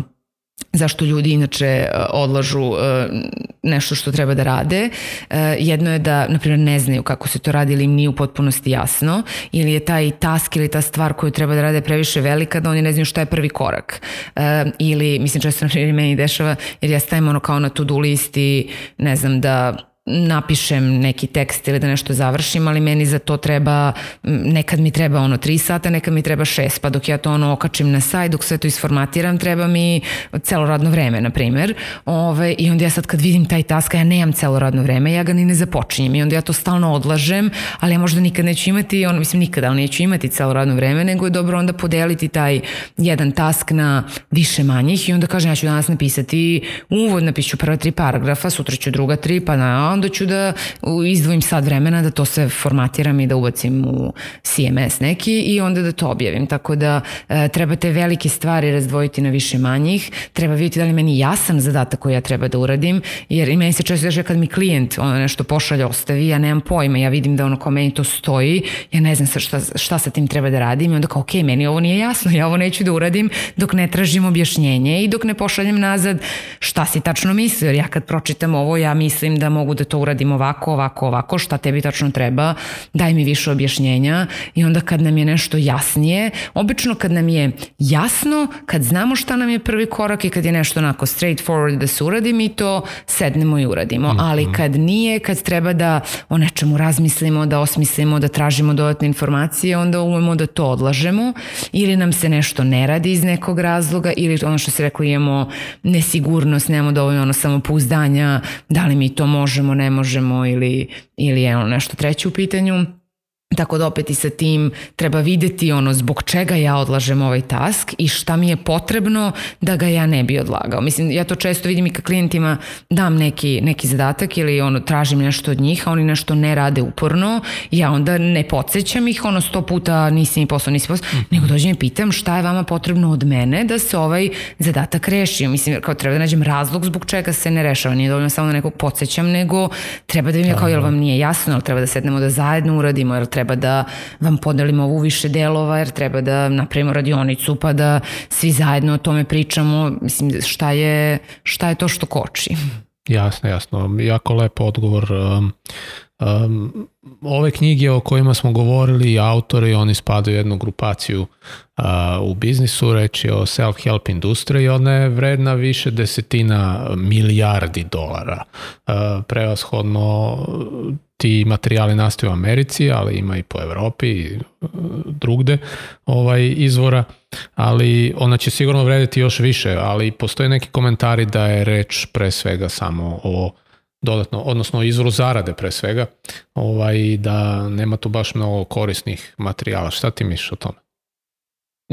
zašto ljudi inače e, odlažu e, nešto što treba da rade. E, jedno je da, na primjer, ne znaju kako se to radi ili im nije u potpunosti jasno, ili je taj task ili ta stvar koju treba da rade previše velika da oni ne znaju šta je prvi korak. Ili, mislim, često na primjer meni dešava, jer ja stavim ono kao na to-do listi, ne znam, da napišem neki tekst ili da nešto završim, ali meni za to treba, nekad mi treba ono 3 sata, nekad mi treba 6, pa dok ja to ono okačim na sajt, dok sve to isformatiram, treba mi celo radno vreme, na primer. Ove, I onda ja sad kad vidim taj task, ja nemam celo radno vreme, ja ga ni ne započinjem i onda ja to stalno odlažem, ali ja možda nikad neću imati, ono, mislim nikad, ali neću imati celo radno vreme, nego je dobro onda podeliti taj jedan task na više manjih i onda kažem ja ću danas napisati uvod, napišu prva tri paragrafa, sutra ću druga tri, pa na, onda ću da izdvojim sad vremena da to sve formatiram i da ubacim u CMS neki i onda da to objavim. Tako da e, treba te velike stvari razdvojiti na više manjih, treba vidjeti da li meni jasan zadatak koji ja treba da uradim, jer i meni se često kaže kad mi klijent ono nešto pošalje, ostavi, ja nemam pojma, ja vidim da ono kao meni to stoji, ja ne znam šta, šta sa tim treba da radim i onda kao ok, meni ovo nije jasno, ja ovo neću da uradim dok ne tražim objašnjenje i dok ne pošaljem nazad šta si tačno mislio, jer ja kad pročitam ovo ja mislim da mogu da to uradim ovako, ovako, ovako, šta tebi tačno treba, daj mi više objašnjenja i onda kad nam je nešto jasnije, obično kad nam je jasno, kad znamo šta nam je prvi korak i kad je nešto onako straightforward da se uradi, mi to sednemo i uradimo, mm -hmm. ali kad nije, kad treba da o nečemu razmislimo, da osmislimo, da tražimo dodatne informacije, onda umemo da to odlažemo ili nam se nešto ne radi iz nekog razloga ili ono što se rekao imamo nesigurnost, nemamo dovoljno ono samopouzdanja, da li mi to možemo, ne možemo ili, ili je ono nešto treće u pitanju. Tako da opet i sa tim treba videti ono zbog čega ja odlažem ovaj task i šta mi je potrebno da ga ja ne bi odlagao. Mislim, ja to često vidim i ka klijentima dam neki, neki zadatak ili ono tražim nešto od njih, a oni nešto ne rade uporno, ja onda ne podsjećam ih ono sto puta nisi mi poslao, nisi poslao, mm nego dođem i pitam šta je vama potrebno od mene da se ovaj zadatak reši. Mislim, kao treba da nađem razlog zbog čega se ne rešava. Nije dovoljno samo da nekog podsjećam, nego treba da im je kao, jel vam nije jasno, jel treba da sednemo da zajedno uradimo, jel treba treba da vam podelimo ovu više delova, jer treba da napravimo radionicu, pa da svi zajedno o tome pričamo. Mislim, šta je, šta je to što koči? Jasno, jasno. Jako lep odgovor. Um, um, ove knjige o kojima smo govorili, autori, oni spadaju u jednu grupaciju uh, u biznisu, reći o self-help industriji, ona je vredna više desetina milijardi dolara. Uh, prevashodno ti materijali nastaju u Americi, ali ima i po Evropi i uh, drugde ovaj, izvora, ali ona će sigurno vrediti još više, ali postoje neki komentari da je reč pre svega samo o dodatno, odnosno o izvoru zarade pre svega, ovaj, da nema tu baš mnogo korisnih materijala. Šta ti misliš o tome?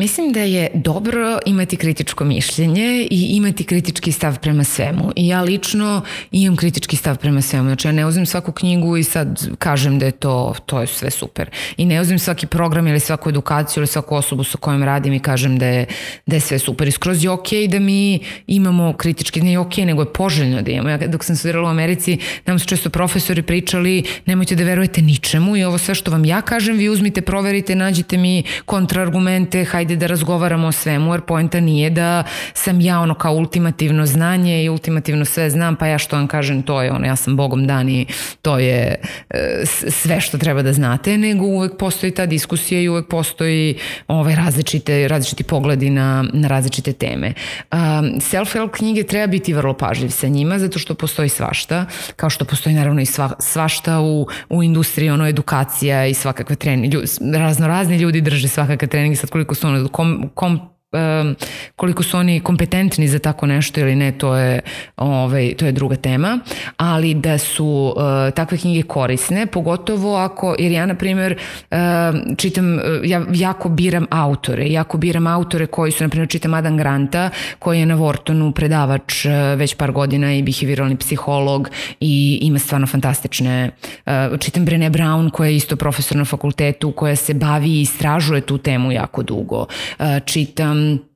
Mislim da je dobro imati kritičko mišljenje i imati kritički stav prema svemu. I ja lično imam kritički stav prema svemu. Znači ja ne uzmem svaku knjigu i sad kažem da je to, to je sve super. I ne uzmem svaki program ili svaku edukaciju ili svaku osobu sa kojom radim i kažem da je, da je sve super. I skroz je okej okay da mi imamo kritički, ne okej, okay, nego je poželjno da imamo. Ja dok sam studirala u Americi, nam su često profesori pričali nemojte da verujete ničemu i ovo sve što vam ja kažem vi uzmite, proverite, nađite mi kontraargumente, hajde ajde da razgovaramo o svemu, jer poenta nije da sam ja ono kao ultimativno znanje i ultimativno sve znam, pa ja što vam kažem to je ono, ja sam bogom dan i to je e, sve što treba da znate, nego uvek postoji ta diskusija i uvek postoji ovaj, različite, različiti pogledi na, na različite teme. Um, Self-help knjige treba biti vrlo pažljiv sa njima, zato što postoji svašta, kao što postoji naravno i sva, svašta u, u industriji, ono, edukacija i svakakve treninge. Razno razni ljudi drže svakakve treninge, sad koliko su ono kom, koliko su oni kompetentni za tako nešto ili ne, to je, ovaj, to je druga tema, ali da su uh, takve knjige korisne, pogotovo ako, jer ja na primjer uh, čitam, ja jako biram autore, jako biram autore koji su, na primjer čitam Adam Granta, koji je na Vortonu predavač uh, već par godina i behavioralni psiholog i ima stvarno fantastične, uh, čitam Brené Brown koja je isto profesor na fakultetu, koja se bavi i istražuje tu temu jako dugo, uh, čitam um,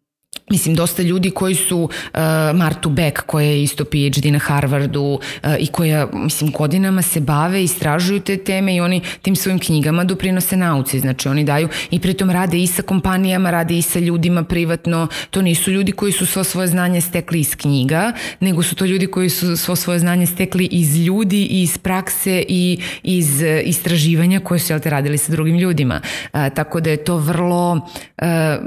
Mislim, dosta ljudi koji su uh, Martu Beck, koja je isto PhD na Harvardu uh, i koja, mislim, godinama se bave, istražuju te teme i oni tim svojim knjigama doprinose nauci. Znači, oni daju i pritom rade i sa kompanijama, rade i sa ljudima privatno. To nisu ljudi koji su svo svoje znanje stekli iz knjiga, nego su to ljudi koji su svo svoje znanje stekli iz ljudi i iz prakse i iz uh, istraživanja koje su, jel te, radili sa drugim ljudima. Uh, tako da je to vrlo, uh,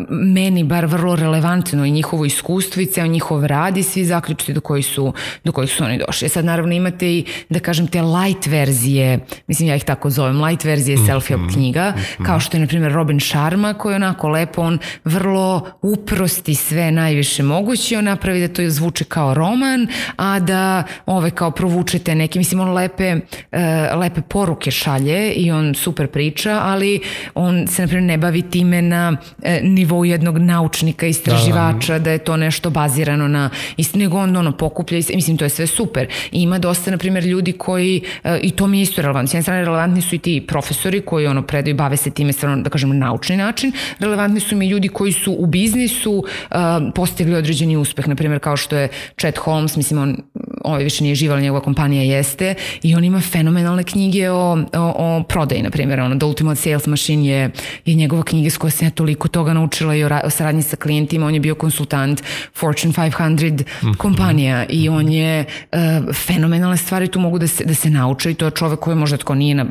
meni bar vrlo relevantno relevantno i njihovo iskustvo i ceo njihov rad i svi zaključiti do koji su, do kojih su oni došli. E sad naravno imate i, da kažem, te light verzije, mislim ja ih tako zovem, light verzije self-help mm -hmm. knjiga, mm -hmm. kao što je na primjer Robin Sharma koji je onako lepo, on vrlo uprosti sve najviše moguće, on napravi da to zvuči kao roman, a da ove kao provučete neke, mislim on lepe, uh, lepe poruke šalje i on super priča, ali on se na primjer ne bavi time na uh, nivou jednog naučnika, istraživača, da, da. je to nešto bazirano na istinu, nego on ono pokuplja, mislim to je sve super. I ima dosta na primjer ljudi koji, uh, i to mi je isto relevantno, s jedne strane relevantni su i ti profesori koji ono predaju, bave se time stvarno da kažemo naučni način, relevantni su mi ljudi koji su u biznisu uh, postigli određeni uspeh, na primjer kao što je Chet Holmes, mislim on ovaj više nije živ, ali njegova kompanija jeste. I on ima fenomenalne knjige o, o, o prodaji, na primjer, ono, The Ultimate Sales Machine je, je njegova knjiga s koja sam ja toliko toga naučila i o, o saradnji sa klijentima, on je bio konsultant Fortune 500 mm. kompanija i on je uh, fenomenalne stvari tu mogu da se, da se nauče i to je čovek koji možda tko nije na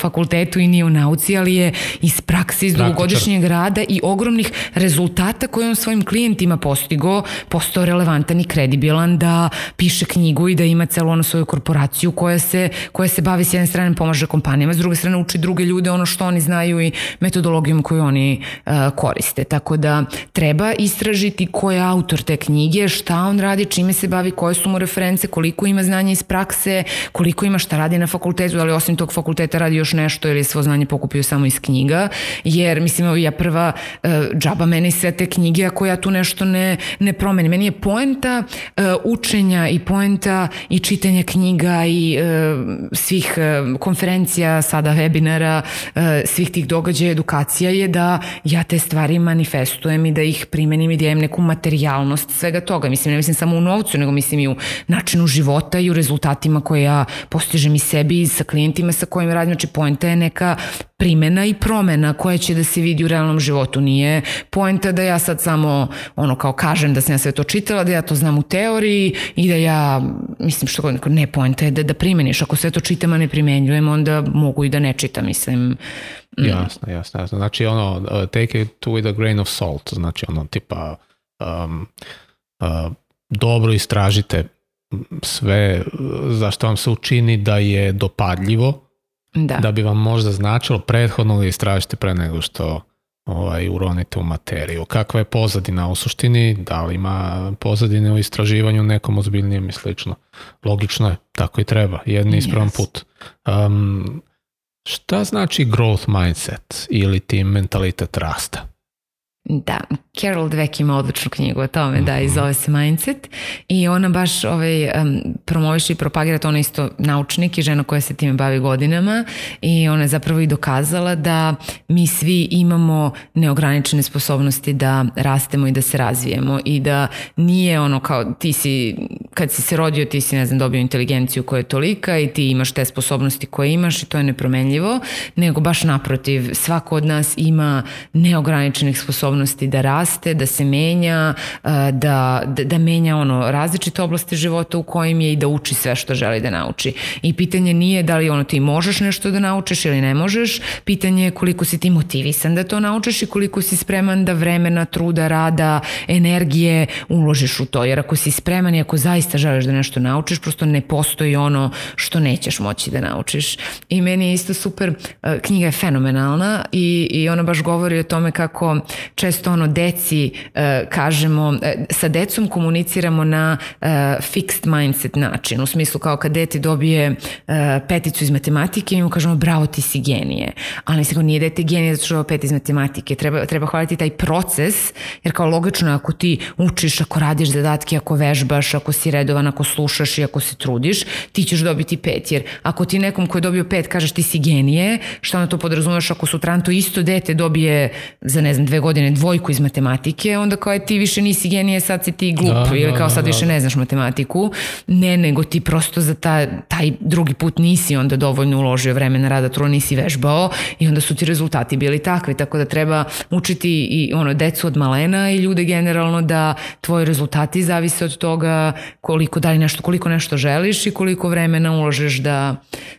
fakultetu i nije u nauci, ali je iz prakse, iz dugogodišnjeg rada i ogromnih rezultata koje on svojim klijentima postigo, postao relevantan i kredibilan da piše knjigu i da ima celu onu svoju korporaciju koja se, koja se bavi s jedne strane pomaže kompanijama, s druge strane uči druge ljude ono što oni znaju i metodologijom koju oni uh, koriste. Tako da treba istražiti ko je autor te knjige, šta on radi, čime se bavi, koje su mu reference, koliko ima znanja iz prakse, koliko ima šta radi na fakultetu, ali osim tog fakulteta radi još nešto ili svo znanje pokupio samo iz knjiga, jer mislim ja prva uh, džaba meni sve te knjige ako ja tu nešto ne, ne promenim. Meni je poenta uh, učenja i poenta i čitanja knjiga i uh, svih uh, konferencija, sada webinara, uh, svih tih događaja, edukacija je da ja te stvari manifestujem i da ih primenim i da imam neku materijalnost svega toga. Mislim, ne mislim samo u novcu, nego mislim i u načinu života i u rezultatima koje ja postižem i sebi i sa klijentima sa kojim radim. Znači, poenta je neka primena i promena koja će da se vidi u realnom životu. Nije poenta da ja sad samo ono kao kažem da sam ja sve to čitala, da ja to znam u teoriji i da ja, mislim što ne poenta je da, da primeniš. Ako sve to čitam, a ne primenjujem, onda mogu i da ne čitam, mislim. Mm. Jasno, jasno, jasno. Znači ono, uh, take it with a grain of salt, znači ono tipa um, uh, dobro istražite sve zašto vam se učini da je dopadljivo da. da bi vam možda značilo prethodno da istražite pre nego što ovaj, uronite u materiju. Kakva je pozadina u suštini, da li ima pozadine u istraživanju nekom ozbiljnijem i slično. Logično je, tako i treba, jedni ispravan yes. put. Um, šta znači growth mindset ili ti mentalitet rasta? Da, Carol Dweck ima odličnu knjigu o tome, da, i mhm. zove se Mindset. I ona baš ovaj, um, promoviše i propagira to, ona isto naučnik i žena koja se time bavi godinama. I ona je zapravo i dokazala da mi svi imamo neograničene sposobnosti da rastemo i da se razvijemo. I da nije ono kao ti si, kad si se rodio ti si ne znam dobio inteligenciju koja je tolika i ti imaš te sposobnosti koje imaš i to je nepromenljivo, nego baš naprotiv, svako od nas ima neograničenih sposobnosti sposobnosti da raste, da se menja, da, da, da menja ono različite oblasti života u kojim je i da uči sve što želi da nauči. I pitanje nije da li ono ti možeš nešto da naučiš ili ne možeš, pitanje je koliko si ti motivisan da to naučiš i koliko si spreman da vremena, truda, rada, energije uložiš u to. Jer ako si spreman i ako zaista želiš da nešto naučiš, prosto ne postoji ono što nećeš moći da naučiš. I meni je isto super, knjiga je fenomenalna i, i ona baš govori o tome kako često ono deci uh, kažemo, uh, sa decom komuniciramo na uh, fixed mindset način, u smislu kao kad dete dobije uh, peticu iz matematike i mu kažemo bravo ti si genije, ali mislim nije dete genije zato što je pet iz matematike, treba, treba hvaliti taj proces, jer kao logično ako ti učiš, ako radiš zadatke, ako vežbaš, ako si redovan, ako slušaš i ako se trudiš, ti ćeš dobiti pet, jer ako ti nekom ko je dobio pet kažeš ti si genije, šta na to podrazumeš ako sutran to isto dete dobije za ne znam dve godine dvojku iz matematike, onda kao je ti više nisi genije, sad si ti glup da, ili da, kao sad da, više da. ne znaš matematiku. Ne, nego ti prosto za ta, taj drugi put nisi onda dovoljno uložio vremena rada, truo nisi vežbao i onda su ti rezultati bili takvi, tako da treba učiti i ono decu od malena i ljude generalno da tvoji rezultati zavise od toga koliko da li nešto, koliko nešto želiš i koliko vremena uložeš da,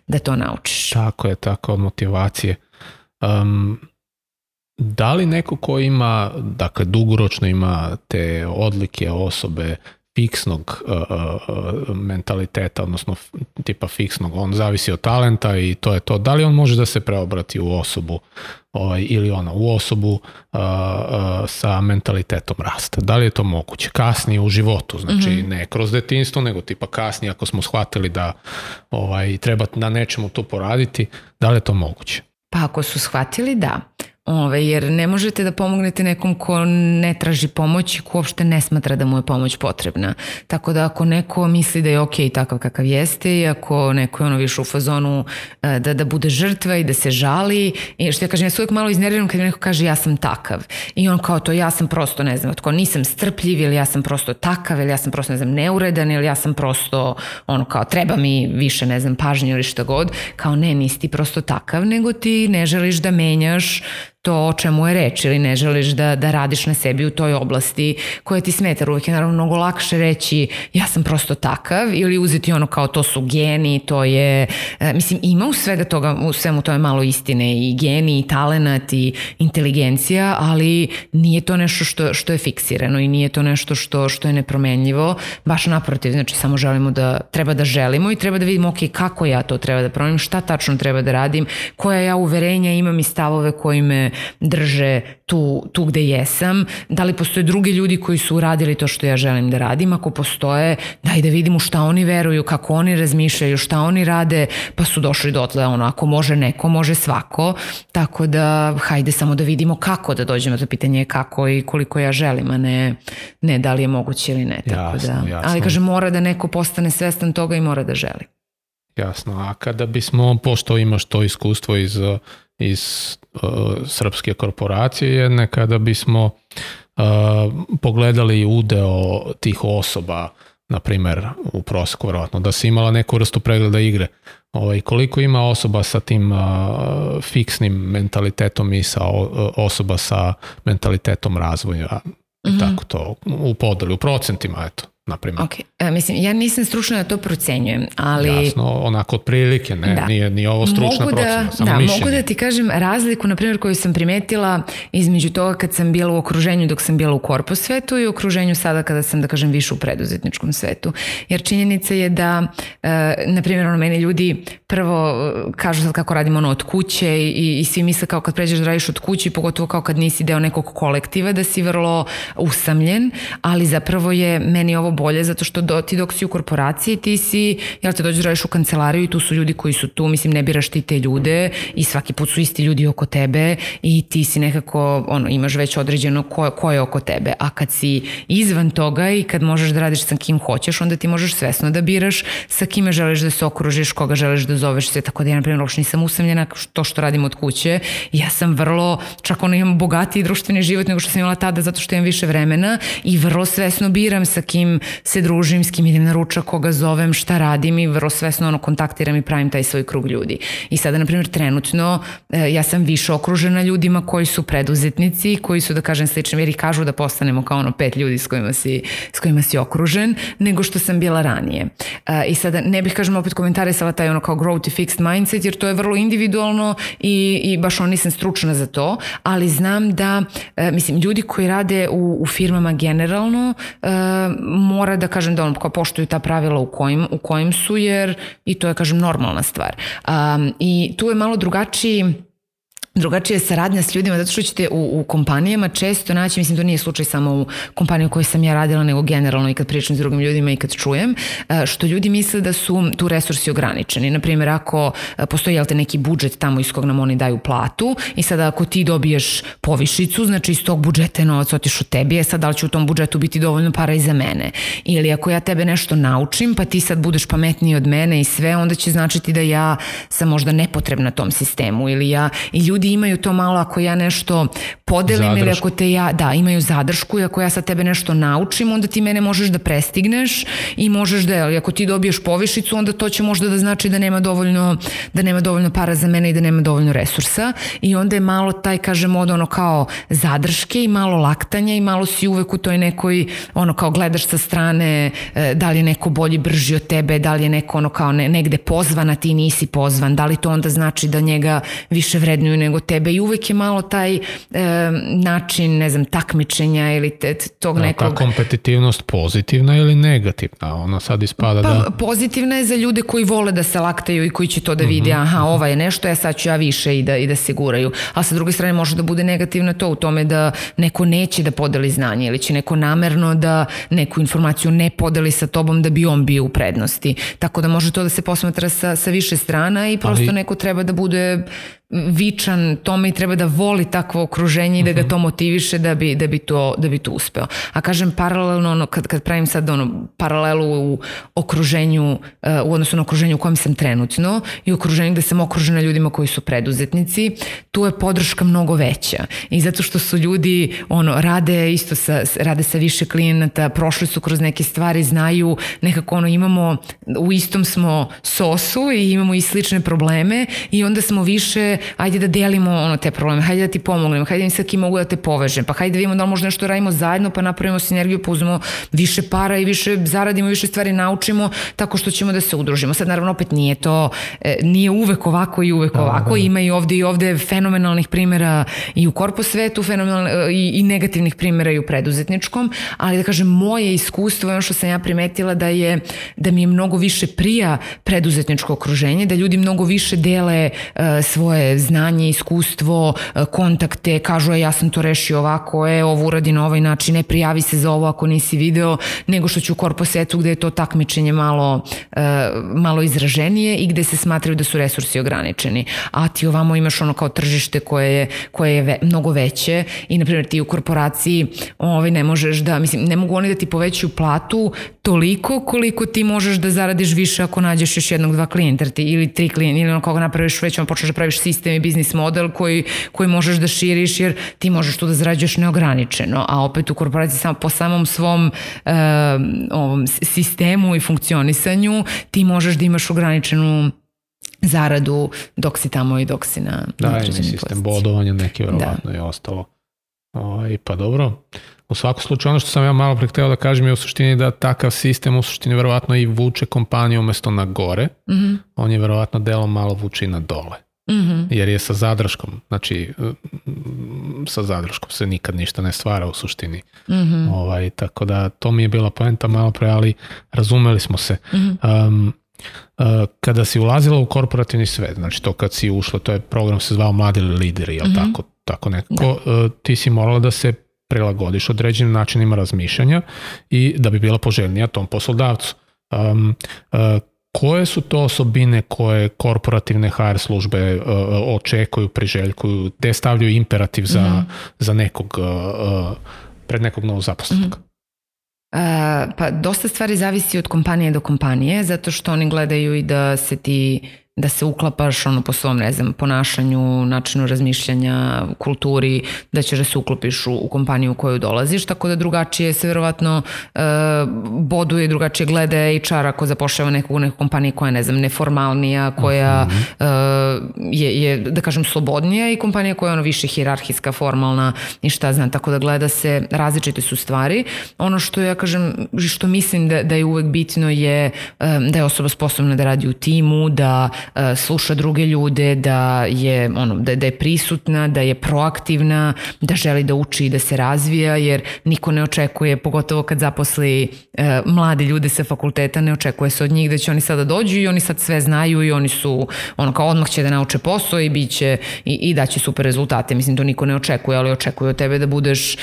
da to naučiš. Tako je, tako od motivacije. Um, da li neko ko ima, dakle dugoročno ima te odlike osobe fiksnog uh, uh, mentaliteta, odnosno tipa fiksnog, on zavisi od talenta i to je to. Da li on može da se preobrati u osobu ovaj, ili ona u osobu uh, uh, sa mentalitetom rasta? Da li je to moguće? Kasnije u životu, znači mm -hmm. ne kroz detinstvo, nego tipa kasnije ako smo shvatili da ovaj, treba na nečemu to poraditi, da li je to moguće? Pa ako su shvatili, da. Ove, jer ne možete da pomognete nekom ko ne traži pomoć i ko uopšte ne smatra da mu je pomoć potrebna. Tako da ako neko misli da je ok takav kakav jeste i ako neko je ono više u fazonu e, da, da bude žrtva i da se žali i što ja kažem, ja se uvijek malo iznerviram kad mi neko kaže ja sam takav i on kao to ja sam prosto ne znam, tko nisam strpljiv ili ja sam prosto takav ili ja sam prosto ne znam neuredan ili ja sam prosto ono kao treba mi više ne znam pažnje ili šta god, kao ne nisi ti prosto takav nego ti ne želiš da menjaš to o čemu je reč ili ne želiš da, da radiš na sebi u toj oblasti koja ti smeta. Uvijek je naravno mnogo lakše reći ja sam prosto takav ili uzeti ono kao to su geni, to je, e, mislim ima u svega toga, u svemu to je malo istine i geni i talenat i inteligencija, ali nije to nešto što, što je fiksirano i nije to nešto što, što je nepromenljivo, baš naprotiv, znači samo želimo da, treba da želimo i treba da vidimo ok, kako ja to treba da promenim, šta tačno treba da radim, koja ja uverenja imam i stavove koji me drže tu, tu gde jesam, da li postoje drugi ljudi koji su uradili to što ja želim da radim, ako postoje, daj da vidimo šta oni veruju, kako oni razmišljaju, šta oni rade, pa su došli dotle, ono, ako može neko, može svako, tako da hajde samo da vidimo kako da dođemo do pitanja kako i koliko ja želim, a ne, ne da li je moguće ili ne. Tako jasno, da. Jasno. Ali kaže, mora da neko postane svestan toga i mora da želi. Jasno, a kada bismo, pošto imaš to iskustvo iz iz uh, srpske korporacije jedne kada bismo uh, pogledali udeo tih osoba na primer u prosjeku verovatno da se imala neku vrstu pregleda igre. Ovaj, koliko ima osoba sa tim uh, fiksnim mentalitetom i sa uh, osoba sa mentalitetom razvoja? Mm -hmm. tako to u podeli, u procentima eto na primjer. Ok, e, mislim, ja nisam stručna da to procenjujem, ali... Jasno, onako otprilike, ne, da. nije, nije ovo stručna mogu da, procena, samo da, mišljenje. Mogu da ti kažem razliku, na primjer, koju sam primetila između toga kad sam bila u okruženju dok sam bila u korpus svetu i u okruženju sada kada sam, da kažem, više u preduzetničkom svetu. Jer činjenica je da, e, na primjer, ono, meni ljudi prvo e, kažu sad kako radimo ono od kuće i, i svi misle kao kad pređeš da radiš od kuće, pogotovo kao kad nisi deo nekog kolektiva, da si vrlo usamljen, ali zapravo je meni ovo bolje zato što do, ti dok si u korporaciji ti si, jel te dođeš radiš u kancelariju i tu su ljudi koji su tu, mislim ne biraš ti te ljude i svaki put su isti ljudi oko tebe i ti si nekako, ono, imaš već određeno ko, ko je oko tebe, a kad si izvan toga i kad možeš da radiš sa kim hoćeš, onda ti možeš svesno da biraš sa kime želiš da se okružiš, koga želiš da zoveš se, tako da ja na primjer uopšte nisam usamljena to što radim od kuće, ja sam vrlo, čak ono imam bogatiji društveni život nego što sam imala tada zato što imam više vremena i vrlo svesno biram sa kim se družim, s kim idem na ručak, koga zovem, šta radim i vrlo svesno ono kontaktiram i pravim taj svoj krug ljudi. I sada, na primjer, trenutno e, ja sam više okružena ljudima koji su preduzetnici, koji su, da kažem, slični, jer i kažu da postanemo kao ono pet ljudi s kojima si, s kojima si okružen, nego što sam bila ranije. E, I sada, ne bih, kažem, opet komentarisala taj ono kao growth i fixed mindset, jer to je vrlo individualno i, i baš on nisam stručna za to, ali znam da, e, mislim, ljudi koji rade u, u firmama generalno, mora da kažem da on kao poštuju ta pravila u kojim, u kojim su jer i to je kažem normalna stvar. Um, I tu je malo drugačiji drugačija saradnja s ljudima, zato što ćete u, u kompanijama često naći, mislim to nije slučaj samo u kompaniji u kojoj sam ja radila, nego generalno i kad pričam s drugim ljudima i kad čujem, e, što ljudi misle da su tu resursi ograničeni. Naprimjer, ako e, postoji jel te, neki budžet tamo iz kog nam oni daju platu i sada ako ti dobiješ povišicu, znači iz tog budžeta je novac otiš od tebi, je sad da li će u tom budžetu biti dovoljno para i za mene. Ili ako ja tebe nešto naučim, pa ti sad budeš pametniji od mene i sve, onda će značiti da ja sam možda nepotrebna tom sistemu ili ja, i ljudi ljudi imaju to malo ako ja nešto podelim Zadršku. ili ako te ja, da, imaju zadršku i ako ja sad tebe nešto naučim, onda ti mene možeš da prestigneš i možeš da, ali ako ti dobiješ povišicu, onda to će možda da znači da nema dovoljno, da nema dovoljno para za mene i da nema dovoljno resursa i onda je malo taj, kažem, od ono kao zadrške i malo laktanja i malo si uvek u toj nekoj, ono kao gledaš sa strane e, da li je neko bolji, brži od tebe, da li je neko ono kao ne, negde pozvan, a ti nisi pozvan, da li to onda znači da njega više vrednuju nego nego tebe i uvek je malo taj e, način, ne znam, takmičenja ili te, tog Da, nekog... Ta kompetitivnost pozitivna ili negativna? Ona sad ispada Pa da... pozitivna je za ljude koji vole da se laktaju i koji će to da Mhm, aha, ova je nešto, ja sad ću ja više i da, i da se guraju. A sa druge strane može da bude negativna to u tome da neko neće da podeli znanje ili će neko namerno da neku informaciju ne podeli sa tobom da bi on bio u prednosti. Tako da može to da se posmatra sa, sa više strana i prosto Ali- neko treba da bude vičan tome i treba da voli takvo okruženje i da Mhm. ga to motiviše da bi, da bi, to, da bi to uspeo. A kažem paralelno, ono, kad, kad pravim sad ono, paralelu u okruženju, uh, u odnosu na okruženju u kojem sam trenutno i okruženju gde sam okružena ljudima koji su preduzetnici, tu je podrška mnogo veća. I zato što su ljudi, ono, rade isto sa, rade sa više klijenata, prošli su kroz neke stvari, znaju, nekako ono, imamo, u istom smo sosu i imamo i slične probleme i onda smo više, ajde da delimo ono te probleme, hajde da ti pomognem, hajde da mi sa kim mogu da te povežem, pa hajde da vidimo da li možda nešto radimo zajedno, pa napravimo sinergiju, pa uzmemo više para i više zaradimo, više stvari naučimo, tako što ćemo da se udružimo. Sad naravno opet nije to, e, nije uvek ovako i uvek ovako, ima i ovde i ovde fenomenalnih primjera i u korpo svetu, fenomenal, e, i, i negativnih primjera i u preduzetničkom, ali da kažem, moje iskustvo ono što sam ja primetila da je, da mi je mnogo više prija preduzetničko okruženje, da ljudi mnogo više dele e, svoje znanje, iskustvo, e, kontakte, kažu e, ja sam to rešio ovako, e, ovo uradi na ovaj način, ne prijavi se za ovo ako nisi video, nego što ću u korpo svetu gde je to takmičenje malo, e, malo izraženije i gde se smatraju da su resursi ograničeni. A ti ovamo imaš ono kao tržište koje je, koje je ve, mnogo veće i na primjer ti u korporaciji ovaj, ne možeš da, mislim, ne mogu oni da ti povećaju platu toliko koliko ti možeš da zaradiš više ako nađeš još jednog, dva klijenta ti, ili tri klijenta ili ono koga napraviš već, on počneš da praviš sistem i biznis model koji, koji možeš da širiš jer ti možeš tu da zarađuješ neograničeno, a opet u korporaciji samo po samom svom uh, ovom sistemu i funkcionisanju ti možeš da imaš ograničenu zaradu dok si tamo i dok si na, Da, određenoj sistem bodovanja, neki verovatno i ostalo. Ovaj, pa dobro, u svakom slučaju ono što sam ja malo pre hteo da kažem je u suštini da takav sistem u suštini verovatno i vuče kompaniju umesto na gore, Mhm, on je verovatno delom malo vuče i na dole. Mhm. Jer je sa zadrškom, znači mm, sa zadrškom se nikad ništa ne stvara u suštini. Mhm. Ovaj, tako da to mi je bila poenta malo pre, ali razumeli smo se. Mhm. Um, uh, kada si ulazila u korporativni svet, znači to kad si ušla, to je program se zvao Mladi lideri, jel Mhm. tako, tako nekako, uh, ti si morala da se prilagodiš određenim načinima razmišljanja i da bi bila poželjnija tom poslodavcu. Um, uh, koje su to osobine koje korporativne HR službe uh, očekuju, priželjkuju, gde stavljaju imperativ za, Mhm. za nekog uh, uh, pred nekog novog zaposlenog? A, pa dosta stvari zavisi od kompanije do kompanije, zato što oni gledaju i da se ti da se uklapaš ono po svom, ne znam, ponašanju, načinu razmišljanja, kulturi, da ćeš da se uklopiš u, u kompaniju u koju dolaziš, tako da drugačije se verovatno e, boduje, drugačije gleda HR ako zapošljava nekog u nekoj kompaniji koja je, ne znam, neformalnija, koja e, je, je, da kažem, slobodnija i kompanija koja je ono više hirarhijska, formalna i šta znam, tako da gleda se, različite su stvari. Ono što ja kažem, što mislim da, da je uvek bitno je e, da je osoba sposobna da radi u timu, da sluša druge ljude, da je, ono, da, da je prisutna, da je proaktivna, da želi da uči i da se razvija, jer niko ne očekuje, pogotovo kad zaposli e, mlade ljude sa fakulteta, ne očekuje se od njih da će oni sada dođu i oni sad sve znaju i oni su, ono kao odmah će da nauče posao i bit će i, i daće super rezultate. Mislim, to niko ne očekuje, ali očekuje od tebe da budeš e,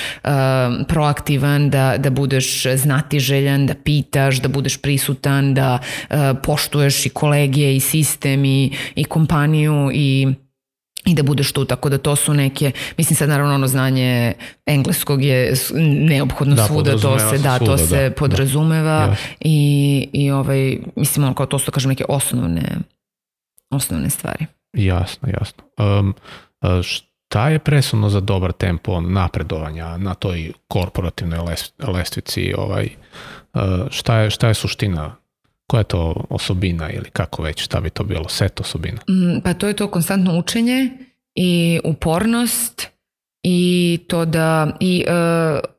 proaktivan, da, da budeš znatiželjan, da pitaš, da budeš prisutan, da e, poštuješ i kolegije i sistem i, i kompaniju i i da budeš tu, tako da to su neke, mislim sad naravno ono znanje engleskog je neophodno Da, svuda, to se, da, to svuda, se da, da. podrazumeva Ja. i, i ovaj, mislim ono kao to su da kažem neke osnovne osnovne stvari. Jasno, jasno. Um, šta je presudno za dobar tempo napredovanja na toj korporativnoj les- lestvici? Ovaj, uh, šta, je, šta je suština? Koja je to osobina ili kako već, šta bi to bilo? Set osobina? Mm, Pa to je to konstantno učenje i upornost i to da i e,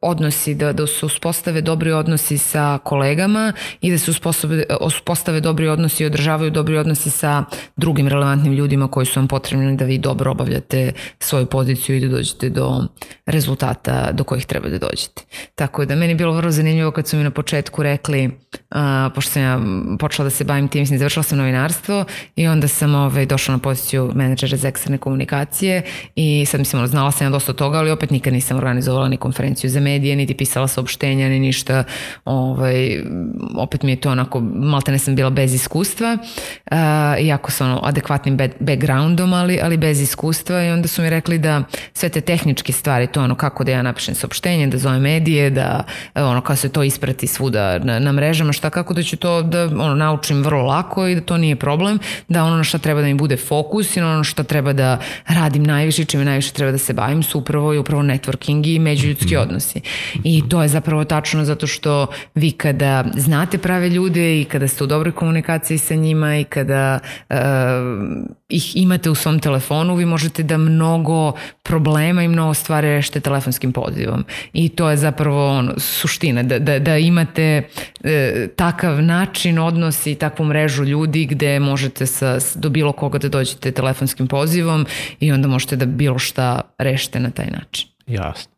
odnosi, da, da se uspostave dobri odnosi sa kolegama i da se uspostave, uspostave dobri odnosi i održavaju dobri odnosi sa drugim relevantnim ljudima koji su vam potrebni da vi dobro obavljate svoju poziciju i da dođete do rezultata do kojih treba da dođete. Tako da meni je bilo vrlo zanimljivo kad su mi na početku rekli, uh, pošto sam ja počela da se bavim tim, mislim, završila sam novinarstvo i onda sam ovaj, došla na poziciju menadžera za eksterne komunikacije i sad mislim, znala sam ja dosta toga, ali opet nikad nisam organizovala ni konferenciju za medije, niti pisala saopštenja, ni ništa. Ovaj, opet mi je to onako, malte ne sam bila bez iskustva, uh, iako sa ono, adekvatnim backgroundom, ali, ali bez iskustva i onda su mi rekli da sve te tehničke stvari, to ono kako da ja napišem saopštenje, da zovem medije, da ono kako se to isprati svuda na, na mrežama, šta kako da ću to da ono, naučim vrlo lako i da to nije problem, da ono na šta treba da mi bude fokus i ono šta treba da radim najviše, čime najviše treba da se bavim su upravo i upravo networking i međuljudski mhm. odnosi. I to je zapravo tačno zato što vi kada znate prave ljude i kada ste u dobroj komunikaciji sa njima i kada uh, ih imate u svom telefonu, vi možete da mnogo problema i mnogo stvari rešite telefonskim pozivom. I to je zapravo ono, suština, da, da, da imate e, takav način odnos i takvu mrežu ljudi gde možete sa, do bilo koga da dođete telefonskim pozivom i onda možete da bilo šta rešite na taj način. Jasno.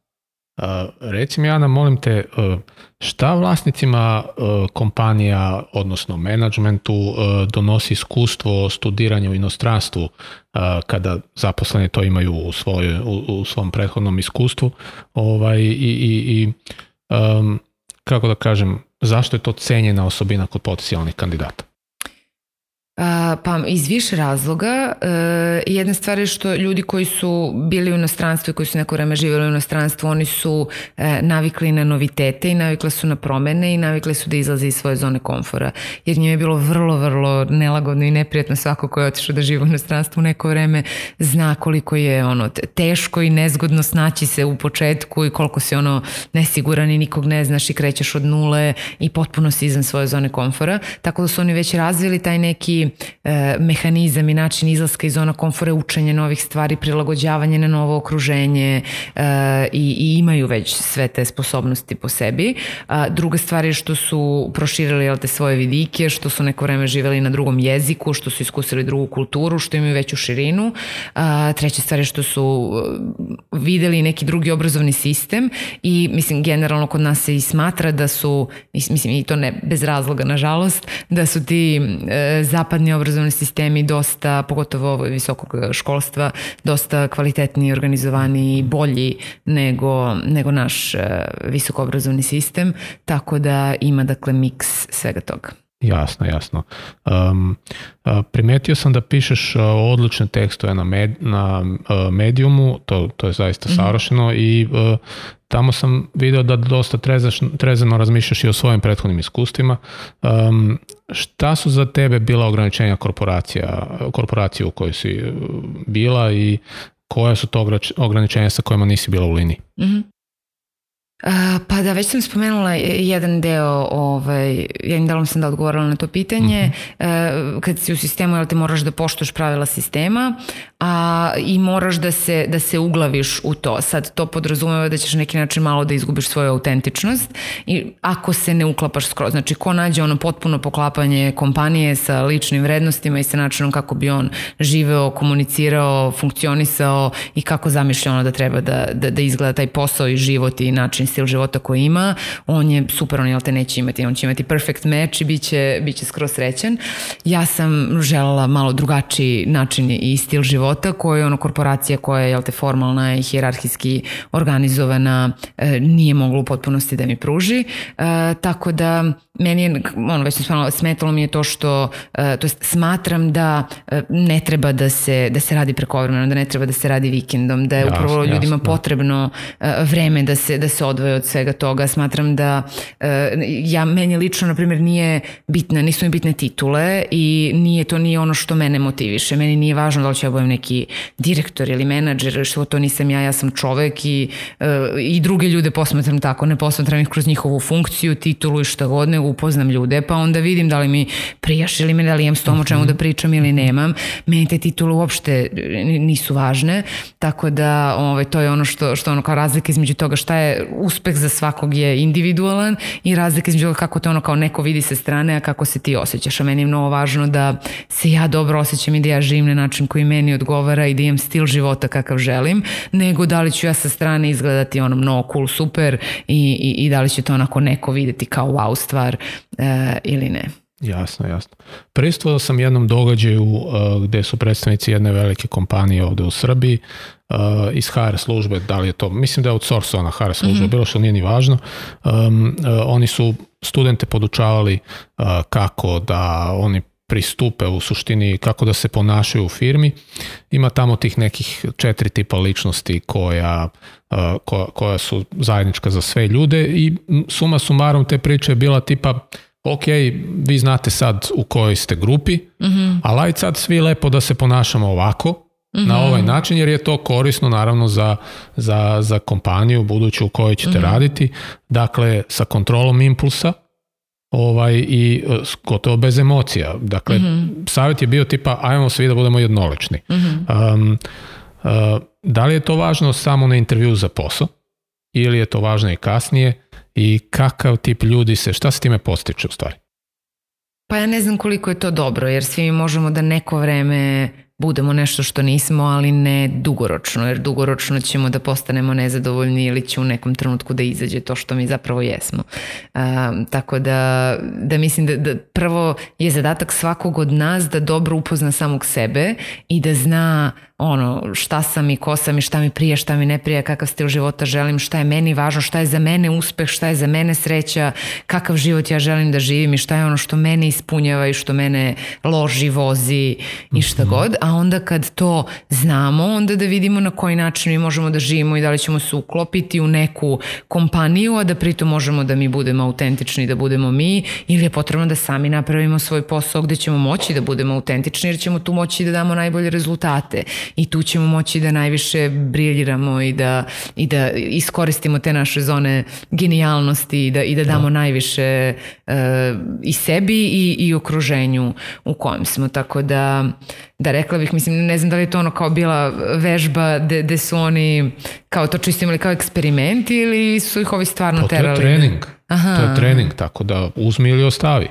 Uh, reci mi, Ana, molim te, uh, šta vlasnicima uh, kompanija, odnosno menadžmentu, donosi iskustvo studiranja u inostranstvu kada zaposleni to imaju u, svoj, u, u svom prethodnom iskustvu ovaj, i, i, i um, kako da kažem, zašto je to cenjena osobina kod potencijalnih kandidata? Pa iz više razloga. E, jedna stvar je što ljudi koji su bili u inostranstvu i koji su neko vreme živjeli u inostranstvu, oni su e, navikli na novitete i navikli su na promene i navikli su da izlaze iz svoje zone komfora. Jer njima je bilo vrlo, vrlo nelagodno i neprijatno svako ko je otišao da živi u inostranstvu u neko vreme zna koliko je ono teško i nezgodno snaći se u početku i koliko si ono nesiguran i nikog ne znaš i krećeš od nule i potpuno si izvan svoje zone komfora. Tako da su oni već razvili taj neki e, mehanizam i način izlaska iz zona komfora, učenje novih stvari, prilagođavanje na novo okruženje e, i, i imaju već sve te sposobnosti po sebi. A, druga stvar je što su proširili jel, te svoje vidike, što su neko vreme živeli na drugom jeziku, što su iskusili drugu kulturu, što imaju veću širinu. A, treća stvar je što su e, videli neki drugi obrazovni sistem i mislim generalno kod nas se i smatra da su, mislim i to ne bez razloga nažalost, da su ti e, zapad zapadni obrazovni sistemi dosta, pogotovo ovo visokog školstva, dosta kvalitetniji, organizovani i bolji nego, nego naš uh, visoko obrazovni sistem, tako da ima dakle miks svega toga. Jasno, jasno. Um, primetio sam da pišeš odlične tekstove na, med, na uh, medijumu, to, to je zaista mm -hmm. savršeno i uh, tamo sam video da dosta trezaš, trezano razmišljaš i o svojim prethodnim iskustvima. Um, šta su za tebe bila ograničenja korporacija, korporacije u kojoj si bila i koja su to ograničenja sa kojima nisi bila u liniji? Mm -hmm. Pa da, već sam spomenula jedan deo, ovaj, jednim delom sam da odgovorila na to pitanje. Mm -hmm. Kad si u sistemu, jel te moraš da poštoš pravila sistema a, i moraš da se, da se uglaviš u to. Sad to podrazumeva da ćeš neki način malo da izgubiš svoju autentičnost i ako se ne uklapaš skroz. Znači, ko nađe ono potpuno poklapanje kompanije sa ličnim vrednostima i sa načinom kako bi on živeo, komunicirao, funkcionisao i kako zamišlja ono da treba da, da, da izgleda taj posao i život i način stil života koji ima, on je super, on jel te neće imati, on će imati perfect match i bit će, bit će skroz srećan. Ja sam želela malo drugačiji način i stil života koji je ono korporacija koja je jel te formalna i hjerarhijski organizovana e, nije mogla u potpunosti da mi pruži. E, tako da meni je, ono, već sam spomenula, smetalo mi je to što, e, to jest smatram da ne treba da se, da se radi prekovremeno, da ne treba da se radi vikendom, da je jasno, upravo ljudima jasno. potrebno vreme da se, da se odvoje od svega toga. Smatram da ja, meni lično, na primjer, nije bitna, nisu mi bitne titule i nije to nije ono što mene motiviše. Meni nije važno da li ću ja obavim neki direktor ili menadžer, što to nisam ja, ja sam čovek i, uh, i druge ljude posmatram tako, ne posmatram ih kroz njihovu funkciju, titulu i šta god, nego upoznam ljude, pa onda vidim da li mi prijaš ili me, da li imam s tom o čemu da pričam ili nemam. Meni te titule uopšte nisu važne, tako da ovaj, to je ono što, što ono kao razlika između toga šta je uspeh za svakog je individualan i razlika između kako to ono kao neko vidi sa strane, a kako se ti osjećaš. A meni je mnogo važno da se ja dobro osjećam i da ja živim na način koji meni odgovara i da imam stil života kakav želim, nego da li ću ja sa strane izgledati ono mnogo cool, super i, i, i da li će to onako neko videti kao wow stvar e, ili ne. Jasno, jasno. Pristovao sam jednom događaju uh, gde su predstavnici jedne velike kompanije ovde u Srbiji uh, iz HR službe, da li je to, mislim da je outsourcovana HR služba, mm -hmm. bilo što nije ni važno. Um, uh, oni su studente podučavali uh, kako da oni pristupe u suštini kako da se ponašaju u firmi. Ima tamo tih nekih četiri tipa ličnosti koja, koja, koja su zajednička za sve ljude i suma sumarom te priče je bila tipa ok, vi znate sad u kojoj ste grupi, mm -hmm. ali aj sad svi lepo da se ponašamo ovako, mm -hmm. na ovaj način, jer je to korisno naravno za, za, za kompaniju buduću u kojoj ćete mm -hmm. raditi, dakle sa kontrolom impulsa, ovaj i e, gotovo bez emocija. Dakle, mm -hmm. savjet je bio tipa ajmo svi da budemo jednolični. Mm -hmm. um, uh, da li je to važno samo na intervju za posao ili je to važno i kasnije i kakav tip ljudi se, šta se time postiče u stvari? Pa ja ne znam koliko je to dobro, jer svi mi možemo da neko vreme budemo nešto što nismo, ali ne dugoročno, jer dugoročno ćemo da postanemo nezadovoljni ili će u nekom trenutku da izađe to što mi zapravo jesmo. Um, tako da, da mislim da, da prvo je zadatak svakog od nas da dobro upozna samog sebe i da zna ono šta sam i ko sam i šta mi prije, šta mi ne prije, kakav stil života želim, šta je meni važno, šta je za mene uspeh, šta je za mene sreća, kakav život ja želim da živim i šta je ono što mene ispunjava i što mene loži, vozi i šta mhm. god, a onda kad to znamo, onda da vidimo na koji način mi možemo da živimo i da li ćemo se uklopiti u neku kompaniju, a da pritom možemo da mi budemo autentični, da budemo mi, ili je potrebno da sami napravimo svoj posao gde ćemo moći da budemo autentični, jer ćemo tu moći da damo najbolje rezultate i tu ćemo moći da najviše briljiramo i da, i da iskoristimo te naše zone genijalnosti i da, i da damo da. najviše uh, i sebi i, i okruženju u kojem smo. Tako da, da rekla bih, mislim, ne znam da li je to ono kao bila vežba gde su oni kao to čisto imali kao eksperiment ili su ih ovi stvarno pa, terali? To je trening. Aha. To je trening, tako da uzmi ili ostavi.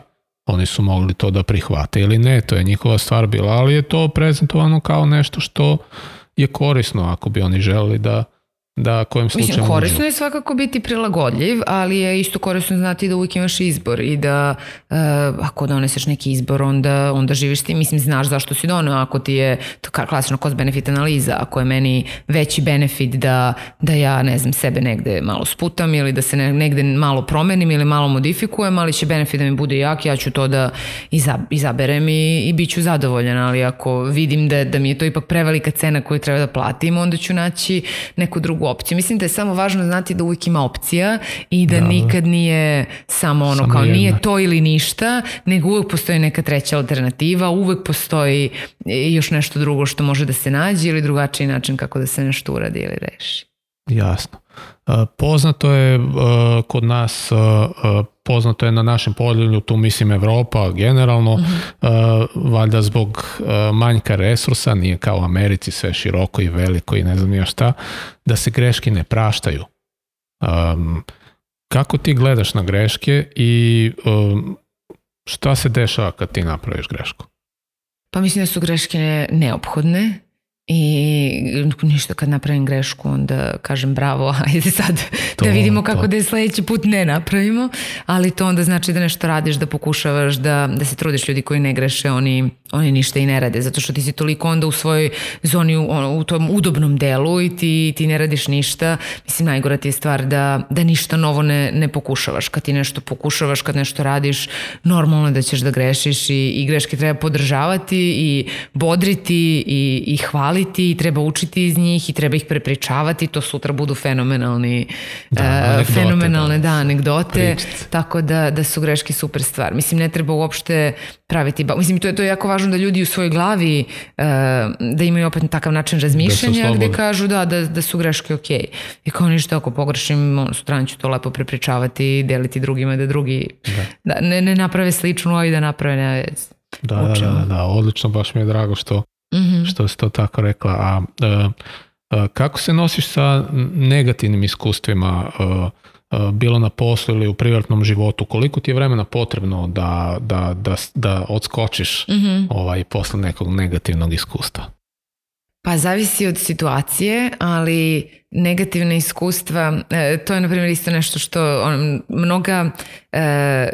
Oni su mogli to da prihvate ili ne, to je njihova stvar bila, ali je to prezentovano kao nešto što je korisno ako bi oni želeli da da kojim slučajem Mislim, korisno je svakako biti prilagodljiv, ali je isto korisno znati da uvijek imaš izbor i da uh, ako doneseš neki izbor, onda, onda živiš ti, mislim, znaš zašto si donio, ako ti je to klasično cost benefit analiza, ako je meni veći benefit da, da ja, ne znam, sebe negde malo sputam ili da se negde malo promenim ili malo modifikujem, ali će benefit da mi bude jak, ja ću to da izaberem i, i bit ću zadovoljan, ali ako vidim da, da mi je to ipak prevelika cena koju treba da platim, onda ću naći neku drugu opciju. Mislim da je samo važno znati da uvijek ima opcija i da, da. nikad nije samo ono samo kao jedna. nije to ili ništa, nego uvijek postoji neka treća alternativa, uvijek postoji još nešto drugo što može da se nađe ili drugačiji način kako da se nešto uradi ili reši. Jasno. Poznato je kod nas, poznato je na našem podjelju, tu mislim Evropa generalno, uh mhm. -huh. valjda zbog manjka resursa, nije kao u Americi sve široko i veliko i ne znam ja šta, da se greške ne praštaju. Kako ti gledaš na greške i šta se dešava kad ti napraviš grešku? Pa mislim da su greške neophodne I ništa kad napravim grešku onda kažem bravo, ajde sad to, da vidimo kako to. da je sledeći put ne napravimo, ali to onda znači da nešto radiš, da pokušavaš, da, da se trudiš ljudi koji ne greše, oni, oni ništa i ne rade, zato što ti si toliko onda u svojoj zoni, u, u tom udobnom delu i ti, ti ne radiš ništa. Mislim, najgora ti je stvar da, da ništa novo ne, ne pokušavaš. Kad ti nešto pokušavaš, kad nešto radiš, normalno da ćeš da grešiš i, i greške treba podržavati i bodriti i, i hvaliti hvaliti i treba učiti iz njih i treba ih prepričavati, to sutra budu fenomenalni Da, uh, anegdote, fenomenalne da. da, anegdote, Pričat. tako da, da su greške super stvar. Mislim, ne treba uopšte praviti, ba... mislim, to je, to je jako važno da ljudi u svojoj glavi uh, da imaju opet takav način razmišljanja gde slobodni. kažu da, da, da su greške ok. I kao ništa, ako pogrešim, sutra ću to lepo prepričavati, deliti drugima da drugi da. ne, ne naprave slično, a i da naprave ne. Da, da, da, da, da, odlično, baš mi je drago što, Mhm. što si to tako rekla. A e, e, kako se nosiš sa negativnim iskustvima, e, e, bilo na poslu ili u privatnom životu? Koliko ti je vremena potrebno da, da, da, da odskočiš Mhm. ovaj, posle nekog negativnog iskustva? Pa zavisi od situacije, ali negativna iskustva, e, to je na primjer isto nešto što on, mnoga e,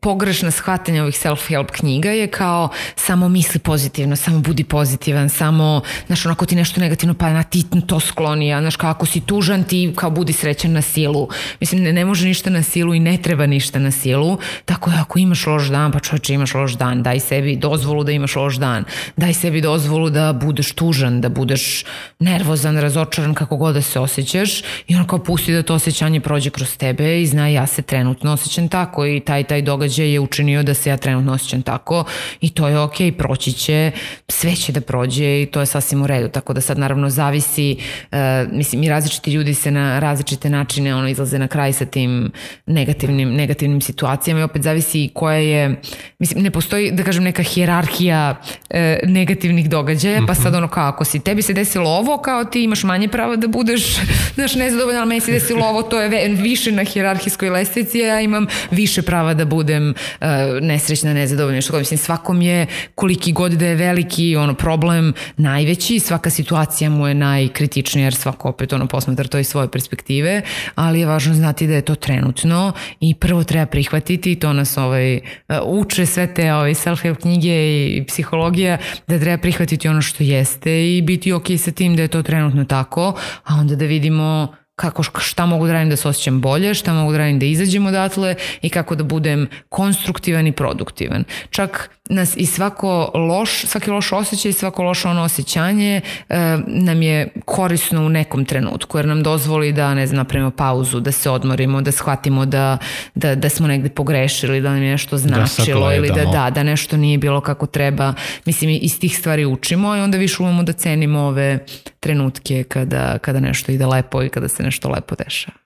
pogrešna shvatanja ovih self-help knjiga je kao samo misli pozitivno, samo budi pozitivan, samo, znaš, onako ti nešto negativno, pa na ti to skloni, a znaš, kao ako si tužan, ti kao budi srećan na silu. Mislim, ne, ne može ništa na silu i ne treba ništa na silu, tako je ako imaš loš dan, pa čovječe imaš loš dan, daj sebi dozvolu da imaš loš dan, daj sebi dozvolu da budeš tužan, da budeš nervozan, razočaran, kako god da se osjećaš i ono kao pusti da to osjećanje prođe kroz tebe i zna ja se trenutno osjećam tako i taj taj događaj je učinio da se ja trenutno osjećam tako i to je ok, proći će, sve će da prođe i to je sasvim u redu, tako da sad naravno zavisi, uh, mislim i različiti ljudi se na različite načine ono izlaze na kraj sa tim negativnim, negativnim situacijama i opet zavisi koja je, mislim ne postoji da kažem neka hijerarhija e, negativnih događaja, pa sad ono kao ako si tebi se desilo ovo, kao ti imaš manje prava da budeš, znaš, nezadovoljan, ali meni se desilo ovo, to je više na hijerarhijskoj lestvici, ja imam više prava da budem uh, nesrećna, nezadovoljna, što god, mislim, svakom je koliki god da je veliki ono problem najveći, svaka situacija mu je najkritičnija, jer svako opet ono posmatra to iz svoje perspektive, ali je važno znati da je to trenutno i prvo treba prihvatiti, to nas ovaj, uh, uče sve te ovaj, self-help knjige i psihologija, da treba prihvatiti ono što jeste i biti ok sa tim da je to trenutno tako, a onda da vidimo kako, šta mogu da radim da se osjećam bolje, šta mogu da radim da izađem odatle i kako da budem konstruktivan i produktivan. Čak nas i svako loš, svaki loš osjećaj i svako loše ono osjećanje e, nam je korisno u nekom trenutku jer nam dozvoli da ne znam, napravimo pauzu, da se odmorimo, da shvatimo da, da, da smo negde pogrešili, da nam je nešto značilo ili da, sagledamo. da, da nešto nije bilo kako treba. Mislim, iz tih stvari učimo i onda više umemo da cenimo ove trenutke kada, kada nešto ide lepo i kada se nešto lepo dešava.